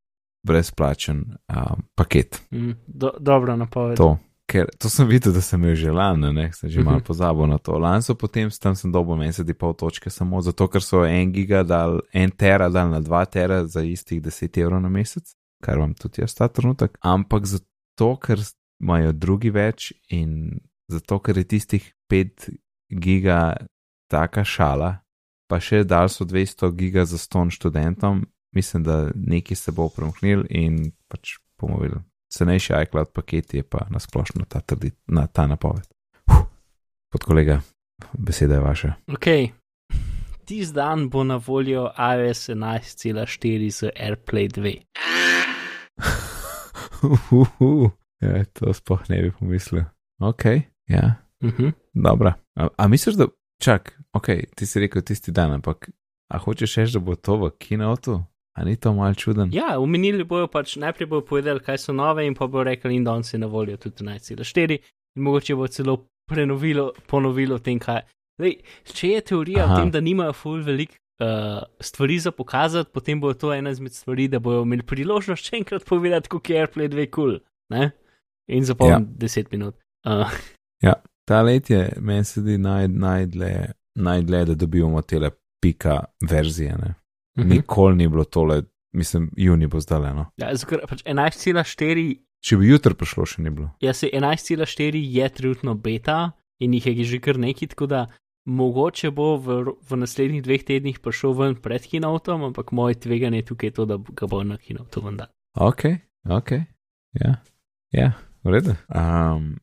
brezplačen um, paket. Mm, do, dobra napoved. To. Ker to sem videl, da sem jo že lani, ne, sem že malo Mhm. pozabil na to. Lani so potem tam sem dobil mesec in pol točke samo zato, ker so en giga dal, en tera dal na dva tera za istih 10 evrov na mesec, kar vam tudi jaz ta trenutek. Ampak zato, ker imajo drugi več in zato, ker je tistih 5 giga taka šala, pa še dal so 200 giga za ston študentom, mislim, da neki se bo premhnil in pač bomo videli. Cenejši iCloud paket je pa nasplošno ta, trdi, na, ta napoved. Huh. Pod kolega, beseda je vaša. Ok. Tisti dan bo na voljo iOS 11.4 z AirPlay 2. [LAUGHS] ja, to sploh ne bi pomislil. Ok, ja, Uh -huh. dobro. A, a misliš, da čak, ok, ti si rekel tisti dan, ampak a hočeš reči, da bo to v kinotu? A ni to mal čuden? Ja, omenili bojo pač najprej bojo povedali, kaj so nove, in pa bojo rekli, in danes je na voljo tudi 11.4, in mogoče bo celo prenovilo, ponovilo tem, kaj. Zdaj, če je teorija Aha. O tem, da nimajo ful velik uh, stvari za pokazati, potem bo to ena izmed stvari, da bojo imeli priložnost še enkrat povedati, kako je AirPlay 2 kul. Cool, in za pol Ja. 10 minut. Uh, [LAUGHS] Ta let je meni se zdi naj, najdlje, najdlje, da dobivamo tele pika verzije. Ne? Mhm. Nikoli ni bilo tole, mislim, juni bo zdaj no. ja, pač 11.4 Če bi jutri prišlo, še ni bilo. Ja, se 11.4 je trenutno beta in jih je že kar nekaj, tako da mogoče bo v, v naslednjih dveh tednih prišel ven pred kinotom, ampak moje tveganje tukaj je to, da ga bo na kinotu vendar. Ok, ok, ja, ja v redu. Um,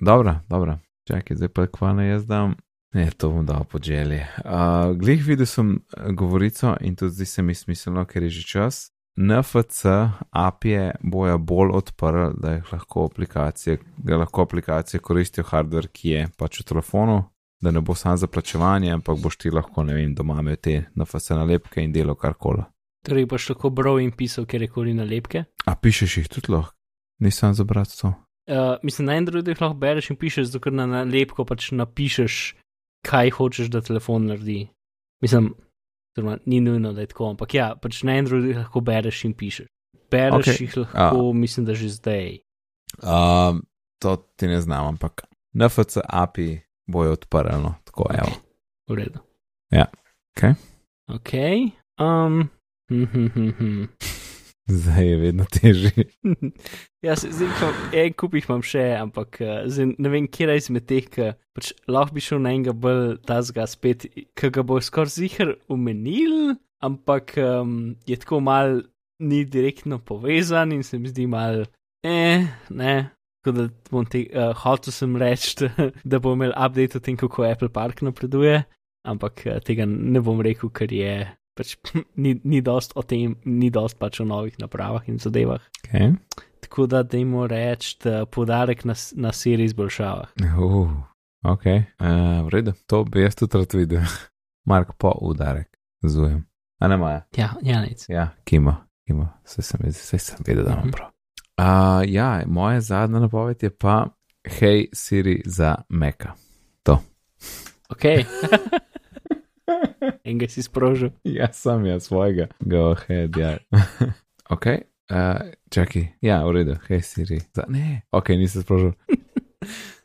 dobro, dobro, čakaj, zdaj pa kvane jaz dam. Ne, to bom dal pod želje. Uh, glih videl sem eh, govorico in tudi zdi se mi smiselno, ker je že čas. NFC API bojo bolj odprli, da jih lahko aplikacije, da lahko aplikacije koristijo hardware, ki je pač v telefonu, da ne bo samo za plačevanje, ampak boš ti lahko, ne vem, doma imel te NFC nalepke in delo karkoli. Torej boš lahko bral in pisal kjerkoli nalepke. A pišeš jih tudi lahko, nisem za bratstvo. Uh, mislim, na Androidih lahko bereš in pišeš, zato ker na nalepko pač napišeš, kaj hočeš, da telefon naredi. Mislim, oziroma, ni nujno, da je tako, ampak ja, pač na Androidih lahko bereš in pišeš. Bereš okay. jih lahko, A. mislim, da že zdaj. Um, to ti ne znam, ampak NFC API bojo odprli, no, tako okay. evo. V redu. Ja, okej. Ok. Um, hm, hm, hm, hm. Zdaj je vedno težje. [LAUGHS] Ja, se- zdaj pa en kup jih imam še, ampak uh, zdaj ne vem, kje izmed teh, ki pač lahko bi šel na enega bolj tazga spet, ki ga bo skoraj zihar umenil, ampak um, je tako mal ni direktno povezan in se mi zdi mal, eh, ne. Tako da bom te, uh, hotel sem reči, [LAUGHS] da bom imel update o tem, kako Apple Park napreduje, ampak uh, tega ne bom rekel, ker je pač [LAUGHS] ni, ni dost o tem, ni dost pač o novih napravah in zadevah. Okay. Tako da dajmo reči, da podarek na, na seriji izboljšavah. Uh, ok, uh, v redu, to bi jaz tudi rad videl. [LAUGHS] Mark po udarek, zujem. A ne maja. Ja, ja, nec. Ja, kima, kima, vse sem, saj sem vedel, da imam Mhm. prav. Uh, ja, moja zadnja napoved je pa Hej Siri za Meka. Ok. [LAUGHS] [LAUGHS] Enega si sprožil. Ja, sem jaz svojega, go ahead, ja. [LAUGHS] ok, uh, čakaj, ja, v redu, hej Siri. Za, ne, ok, nisem sprožil. [LAUGHS]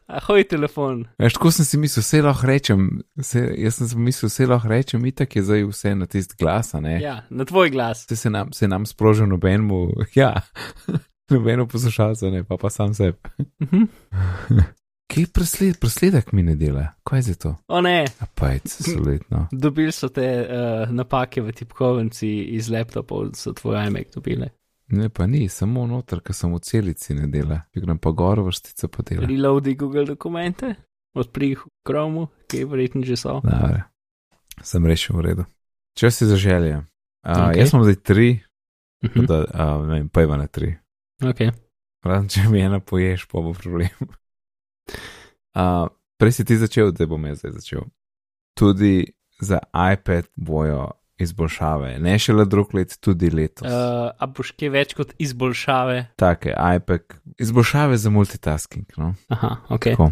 Ahoj, telefon. Veš, tako sem si mislil, vse lahko rečem, vse, jaz sem si mislil, vse lahko rečem, itak je zdaj vse na tisti glas, ne. Ja, na tvoj glas. Se, se, nam, se nam sprožil nobenemu, ja, nobeno poslušalcu, ne, pa pa sam sebi. Mhm. Kaj presled, presledek mi ne dela, kaj je to? O ne, A pa je solidno. [LAUGHS] dobili so te uh, napake v tipkovnici iz laptopov, so tvoj iMac dobili. Ne, pa ni, samo noter, ker sem v celici ne dela. Če grem pa gor, vrstica pa dela. Reloadi Google dokumente, odpri jih v Chromu, ki je verjetno že so. Dobre. Sem rešil v redu. Če si zaželje. Uh, Ok. okay. Jaz sem zdaj tri, Mhm. da, uh, ne vem, pa ima na tri. Ok. Razen če mi ena poješ, pa bo problem. Uh, prej si ti začel, da bom jaz zdaj začel. Tudi za iPad bojo izboljšave, ne šele drug let, tudi letos. Uh. A boš kaj več kot izboljšave? Take, iPad, izboljšave za multitasking. No? Aha, ok. Tako.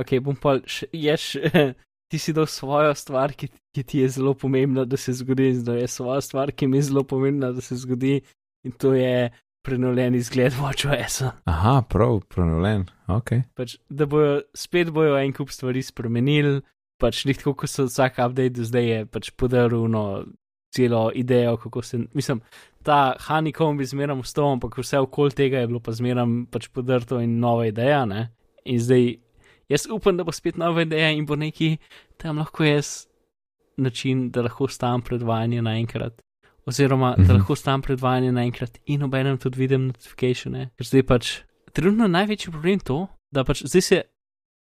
Ok, bom pa še, ješ, [LAUGHS] ti si dal svojo stvar, ki, ki ti je zelo pomembna, da se zgodi, in zdaj je svoja stvar, ki mi je zelo pomembna, da se zgodi, in to je prenovljen izgled WatchOS-a. Aha, prav, prenovljen. Ok. Pač, da bojo spet bojo en kup stvari spremenili, pač ni tako, kot so vsak update do zdaj je pač podaril no, celo idejo, kako se, mislim, ta honeycomb je zmeram vstal, ampak vse okoli tega je bilo pa zmeram pač podrto in nova ideja, ne? In zdaj, jaz upam, da bo spet nova ideja in bo neki tam lahko jaz način, da lahko stam predvajanje naenkrat. Oziroma, da Mhm. lahko stam predvajanje naenkrat in obenem tudi vidim notifikacije. Ker zdaj pač trenutno največji problem to, da pač zdaj se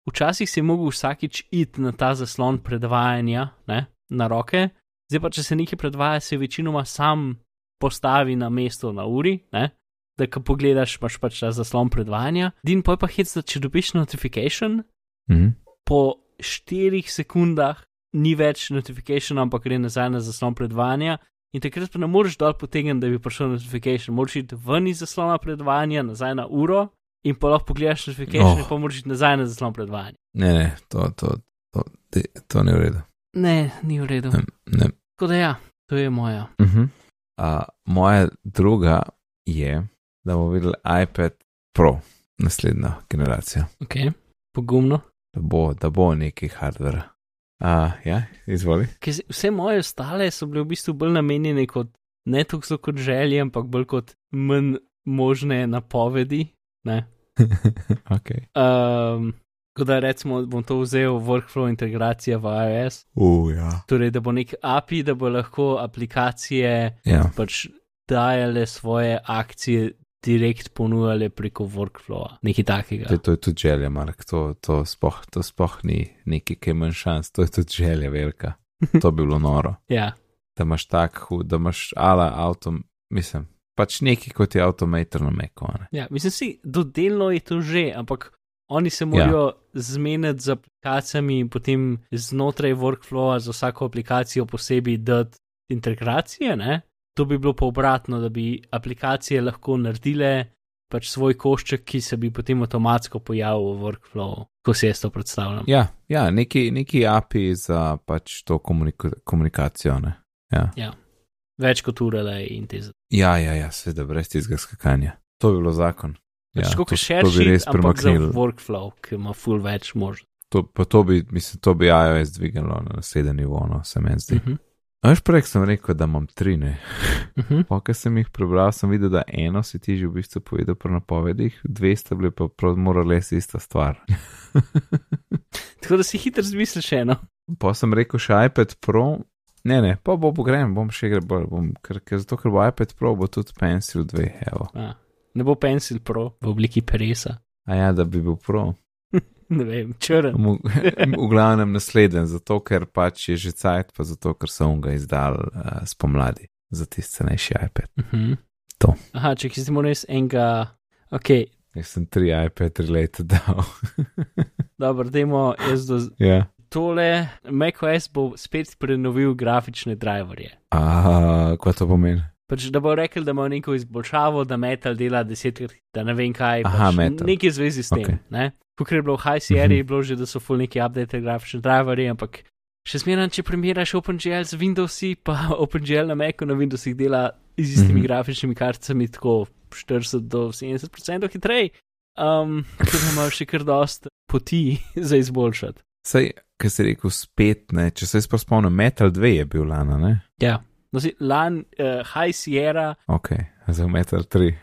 včasih si mogel vsakič iti na ta zaslon predvajanja ne, na roke, zdaj pa če se nekaj predvaja, se večinoma sam postavi na mesto na uri, ne, da ko pogledaš, imaš pač ta zaslon predvajanja. Din pa je pa hec, da če dobiš notification, Mhm. po štirih sekundah ni več notification, ampak gre nazaj na zaslon predvajanja. In takrat pa ne moreš dol potegniti, da bi prišel notification. Moraš iti ven iz zaslona predvajanja, nazaj na uro, in pa lahko pogledaš notification, Oh. in pa moraš iti nazaj na zaslon predvajanja. Ne, ne, to, to, to, to, to ni v redu. Ne, ni v redu. Ne, ne. Tako da ja, to je moja. Uh -huh. uh, moja druga je, da bomo videli iPad Pro, naslednja generacija. Ok, pogumno. Da bo, da bo neki hardware. Uh, ja, izvoli. Ker vse moje ostale so bile v bistvu bolj namenjene kot ne toliko kot želje, ampak bolj kot manj možne napovedi. [LAUGHS] Okay. Um, Tako da recimo bom to vzel workflow integracija v iOS, Uh, ja. torej da bo nek API, da bo lahko aplikacije ja. pač dajale svoje akcije direkt ponujale preko workflowa, nekaj takega. To, to je tudi želja, Mark. To, to, spoh, to spoh ni neki, ki ima šans, to je tudi želja velika. [LAUGHS] To bi bilo noro. Ja, Da imaš tak, hu- da imaš ala avtom, mislim, pač nekaj kot je Automator na ne. Ja, mislim si, dodelno je to že, ampak oni se morajo ja. zmeniti z aplikacijami in potem znotraj workflowa za vsako aplikacijo posebej dati integracije. Ne? To bi bilo pa obratno, da bi aplikacije lahko naredile pač svoj košček, ki se bi potem avtomatsko pojavil v workflowu, ko si jaz to predstavljam. Ja, ja neki, neki API za pač to komunika komunikacijo. Ne? Ja. Ja. Več kot urele in te zadeve. ja, ja, ja seveda, brez tistega skakanja. To bi bilo zakon. Pač ja, kot še to bi res premaknili. workflow, ki ima full več možnosti. To, pa to bi, mislim, to bi iOS dvignilo na naslednji nivo, no, se meni zdi. Uh -huh. A Veš, prej sem rekel, da imam tri, ne. Uh -huh. Pokaj sem jih prebral, sem videl, da eno si ti že v bistvu povedal pri napovedih, dve sta bili pa prav morali res ista stvar. [LAUGHS] Tako da si hitro zmisliš še eno. Pa sem rekel še iPad Pro, ne, ne, pa bo pogrem, bom še gre bolj, bom, ker, ker zato, ker bo iPad Pro, bo tudi Pencil 2, evo. A, ne bo Pencil Pro v obliki peresa. A ja, da bi bil Pro. Ne vem, črn. V, glavnem naslednji, zato ker pač je že cajt, pa zato ker so ga izdal uh, spomladi za tisti cenejši iPad. Uh -huh. To. Aha, če si moramo res enega. Ok, Jaz sem tri iPad related dal. [LAUGHS] dobro, dajmo jaz do. ja. Tole, macOS bo spet prenovil grafične driverje. A, kaj to pomeni? Pač, da bo rekel, da ima neko izboljšavo, da Metal dela desetkrat, da ne vem kaj. Aha, pač Metal. Nekaj zvezi s tem. Okay. Kot je bilo v High Sierra, Mhm. je bilo že, da so full neki update grafični driverji, ampak še zmeraj, če primerjaš OpenGL z Windowsi, pa [LAUGHS] OpenGL na Macu na Windowsih dela z istimi Mhm. mm -hmm. grafičnimi karticami tako 40 do 70% hitreje. Um, da imaš še kar dost poti [LAUGHS] za izboljšati. Sej, kaj si rekel, spet ne, če se jaz spomnim, Metal 2 je bil lana, ne? Ja. No, si, lan, uh, High Sierra Ok, za Metal 3.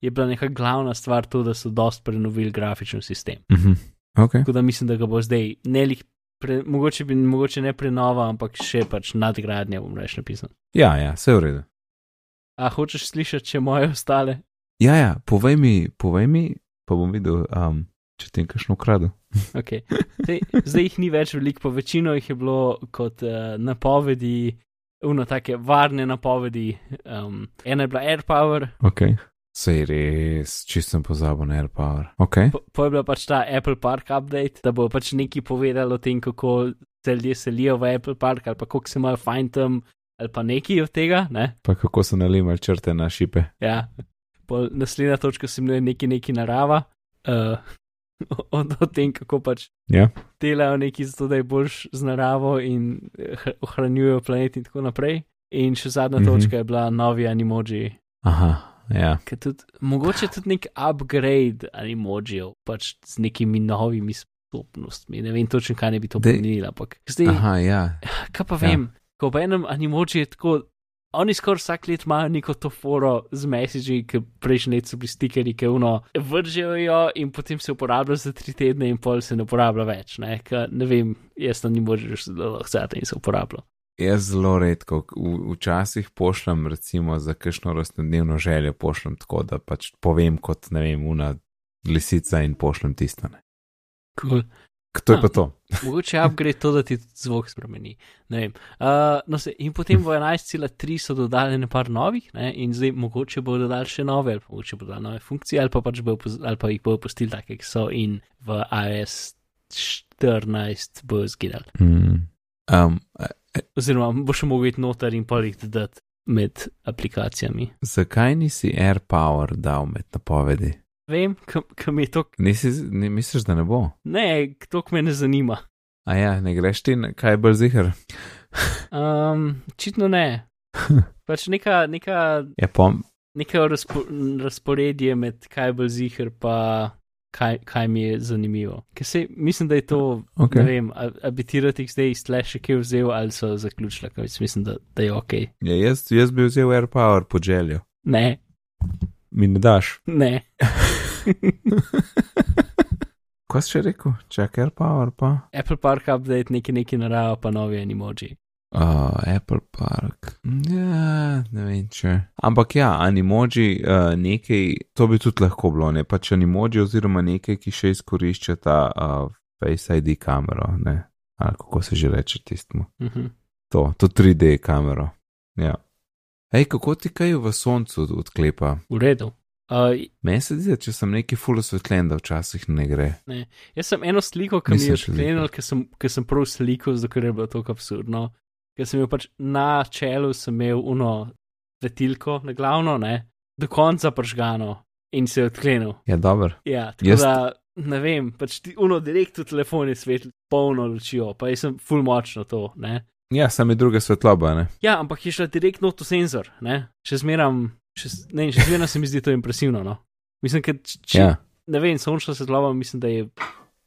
je bila neka glavna stvar to, da so dost prenovili grafični sistem. Mhm. Ok. Tako da mislim, da ga bo zdaj ne lih, pre, mogoče, bi, mogoče ne prenova, ampak še pač nadgradnja, bom reč napisal. Ja, ja, vse v redu. A hočeš slišati, če moje ostale? Ja, ja, povej mi, povej mi, pa bom videl, um, če ti je kakšno ukradel. [LAUGHS] Okay. Zdaj, zdaj jih ni več veliko, po večino jih je bilo kot uh, napovedi, uno take varne napovedi. Um, ena je bila AirPower, Ok. Sej res, čisto sem pozabil na AirPower. Ok. po, po je bila pač ta Apple Park update, da bo pač nekaj povedalo o tem, kako se ljudje selijo v Apple Park ali pa kako se imajo fajn tam ali pa nekaj od tega. Ne? Pa kako so nalimali črte na šipe. Ja, Pol naslednja točka se imenuje neki neki narava. Uh, [LAUGHS] o, o tem, kako pač Ja. delajo neki zato, da je boljš z naravo in eh, ohranjujejo planet in tako naprej. In še zadnja mm -hmm. točka je bila novi animoji. Aha, ja. Ker Tudi, mogoče tudi nek upgrade animojijev, pač z nekimi novimi sposobnostmi. Ne vem točno, kaj ne bi to pomenilo, ampak zdaj, Aha, ja. [LAUGHS] kaj pa Ja. vem, ko pa enem animoji je tako. Oni skoraj vsak let imajo neko to foro z messagi, ki prejšnji let so bili stikeri, ki uno vržejo jo in potem se uporablja za tri tedne in pol se ne uporablja več. Ne, Ka, ne vem, jaz to ni možeš zelo hcati in se uporablja. Jaz zelo redko, v, včasih pošljem, recimo, za kakšno rojstnodnevno željo, pošljem tako, da pač povem kot, ne vem, una lisica in pošljem tisto. Ne. Cool. To je Ah. pa to. [LAUGHS] Mogoče upgrade to, da ti zvok spremeni. Uh, no se, in potem v 11.3 so dodali nekaj novih, ne, in zdaj mogoče bodo dodali še nove, ali mogoče bodo dodali nove funkcije, ali pa, pač poz- ali pa jih bodo pustili take, ki so in v iOS 14 bojo zgidali. Mm. Um, Oziroma, bo še mogel iti noter in pa jih dodati med aplikacijami. zakaj nisi AirPower dal med napovedi? Vem, kam je to. Nisi, ne, misliš, da ne bo? Ne, to me ne zanima. A ja, ne greš ti, kaj je bolj zihar? Um, Očitno ne. [LAUGHS] Pač neka, neka Ja, pom, neko razpo, razporedje med kaj je bolj zihar, pa kaj, kaj mi je zanimivo. Ker se mislim, da je to, okay. Ok. ne vem, a- a bi ti rad jih zdaj iz tle še kje vzel ali so zaključili, ker mislim, da, da je ok. ja, jaz, jaz bi vzel AirPower po željo. Ne, Mi ne daš. ne. [LAUGHS] [LAUGHS] Kaj si še rekel? Čak AirPower pa? Apple Park update, neki neki narava, pa novi animoji. Uh, Apple Park. Ja, ne vem če. Ampak ja, animoji uh, nekaj, to bi tudi lahko bilo, ne pač animoji oziroma nekaj, ki še izkorišča ta uh, Face ID kamero, ne. Ali kako se že reče tistmu. Mhm. To, to 3D kamero. Ja. Hej, kako ti kaj v soncu odklepa? v redu. Uh, Meni se zdi, če sem neki full osvetljen, da včasih ne gre. ne. Jaz sem eno sliko, ki mi je še sklenil, ker sem, ker sem prav sliko, zato ker je bilo to absurdno. Ker sem imel pač na čelu, sem imel uno svetilko na glavno, ne, do konca pržgano in se je odklenil. Ja, dobro. Ja, tako Jaz- da ne vem, pač ti uno direkt v telefon je svetl, polno lučijo, pa jaz sem full močno to, ne. Ja, sam je druga svetloba, ne? Ja, ampak je šla direktno v to senzor, ne? Še zmeram, še, ne, še zmeram se mi zdi to impresivno, no. Mislim, ker če, Ja. ne vem, sončna svetloba, mislim, da je,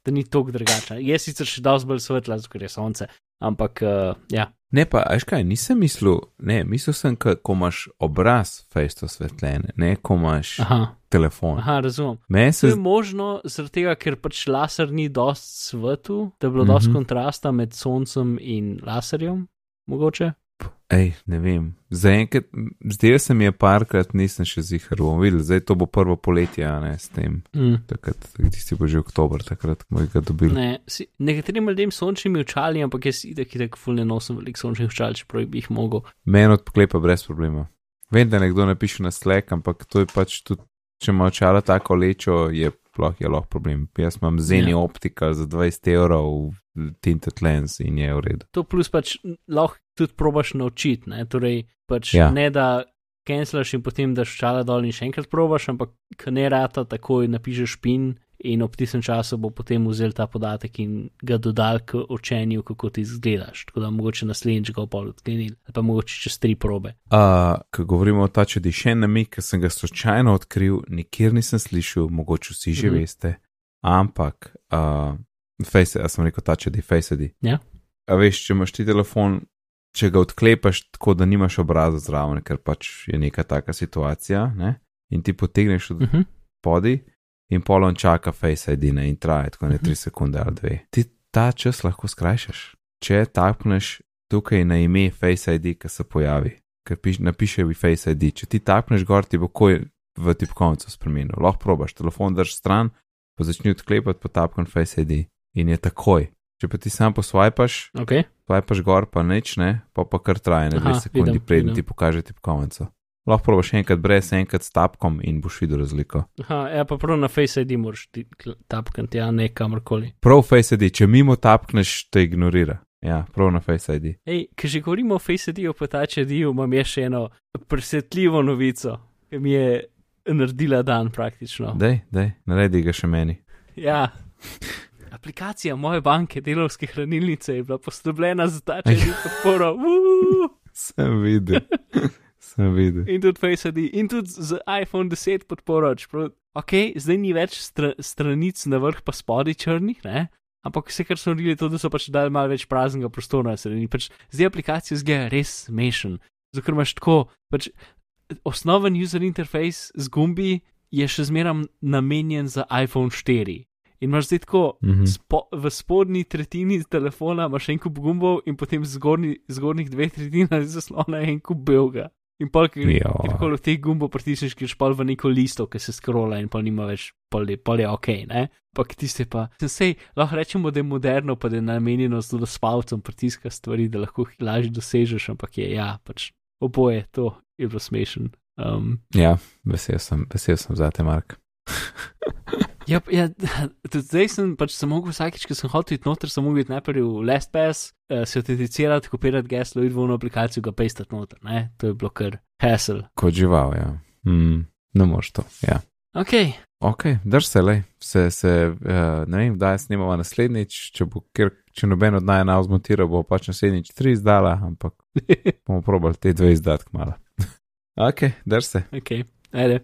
da ni tako drugačna. Je sicer še dosti bolj svetla, ker je sonce, ampak uh, ja. Ne, pa, veš kaj, nisem mislil, ne, mislil sem, ko imaš obraz fejsto osvetljen, ne, ko imaš Aha, telefon. aha razumem. Meni To se je zdi, možno zaradi tega, ker pač laser ni dost svetu, da je bilo Mhm. dost kontrasta med soncem in laserjem, mogoče. Ej, ne vem, zaenkrat, zdaj se mi je parkrat, nisem še zihar, bom videl, zdaj to bo prvo poletje, a ne, s tem, Mm. takrat, tisti bo že oktober, takrat, bomo ga dobili. Ne, si, nekaterim ljudem sončnimi očali, ampak jaz itek, itek, ful ne nosim veliko sončnih očal, čeprav bi jih mogel. Meni odklepa brez problema. Vem, da nekdo napiše na Slack, ampak to je pač tudi, če ima očala tako lečo, je sploh je lahko problem. Jaz imam zeni Ja. optika za 20 evrov, tinted lens in je v redu. To plus pač lahko tudi probaš naučiti, ne? torej pač Ja. ne da cancelaš in potem daš očala dol in še enkrat probaš, ampak ne rata takoj napišeš pin in ob tistem času bo potem vzel ta podatek in ga dodal k učenju, kako ti izgledaš. Tako da mogoče naslednjič ga pol odklenil, ali pa mogoče čez tri probe. Uh, ko govorimo o tači še en namik, ki sem ga slučajno odkril, nikjer nisem slišal, mogoče vsi že Mhm. mm -hmm. veste, ampak, uh, face, a sem rekel tači, da je face. Ja. A veš, če imaš ti telefon, če ga odklepaš tako, da nimaš obraza zraven, ker pač je neka taka situacija, ne? in ti potegneš od Uh -huh. podi in polon čaka Face ID ne, in traja tako ne Mhm. 3 sekunde ali 2. Ti ta čas lahko skrajšaš. Če tapneš tukaj na ime Face ID, ki se pojavi, ker piš, napiše v Face ID, če ti tapneš gor, ti bo koj v tipkovnico spremenil. Lahko probaš, telefon drž stran, pa začni odklepati po tapkan Face ID in je takoj. Če pa ti sam posvajpaš, okay. swipaš gor, pa nič ne, pa pa kar traja ne Aha, dve sekundi, vidim, preden ti pokaže tipkovnico. Lahko probaš enkrat brez, enkrat s tapkom in boš videl razliko. Aha, ja, pa prav na Face ID moraš tapkati, ja, ne kamorkoli. Prav Face ID, če mimo tapkneš, te ignorira. Ja, prav na Face ID. Ej, ki že govorimo o Face ID-ju, pa ta če dio, imam je še eno presetljivo novico, ki mi je naredila dan praktično. Dej, dej, naredi ga še meni. Ja. Aplikacija moje banke, delovske hranilnice, je bila posodobljena za ta če dio podporo. Sem videl. [LAUGHS] Sem videl. In tudi Face ID, in tudi z iPhone 10 podporo. Ok, zdaj ni več stra, stranic na vrh, pa spodaj črnih, ne? Ampak vse, kar so naredili, je to, da so pač dali malo več praznega prostora na sredini. Pač zdaj aplikacija zgleda res smešen. Zato ker imaš tako, pač osnoven user interface z gumbi je še zmeraj namenjen za iPhone 4. In imaš zdaj tako, Mhm. spo, v spodnji tretjini telefona imaš en kup gumbov in potem zgornji, zgornjih dveh tretjinah zaslona en kup belga. In pol, ki Ja. kjerkoli v teh gumbov pritisneš, greš pol v neko listo, ki se skrola in pol nima več, pol je, je ok, ne? Ampak tiste pa, sej, lahko rečemo, da je moderno, pa da je namenjeno zelo s palcem pritiska stvari, da lahko jih lažje dosežeš, ampak je, ja, pač oboje to je bilo smešen. Um, Ja, vesel sem, vesel sem za te, Mark. [LAUGHS] Ja, ja, [LAUGHS] tudi zdaj sem pač sem mogel vsakeč, ko sem hotel iti noter, sem mogel iti najprej v LastPass, uh, se autenticirati, kopirati geslo, iti v eno aplikacijo, ga pastati noter, ne? To je bilo kar hassle. Kot žival, ja. Mm, ne moš to, ja. Ok, Ok, drž se, lej. Se, se, uh, ne vem, kdaj snimamo naslednjič, če bo, ker, če noben od naj nav zmontira, bo pač naslednjič tri izdala, ampak [LAUGHS] bomo probali te dve izdati malo. [LAUGHS] ok, drž se. ok, ajde.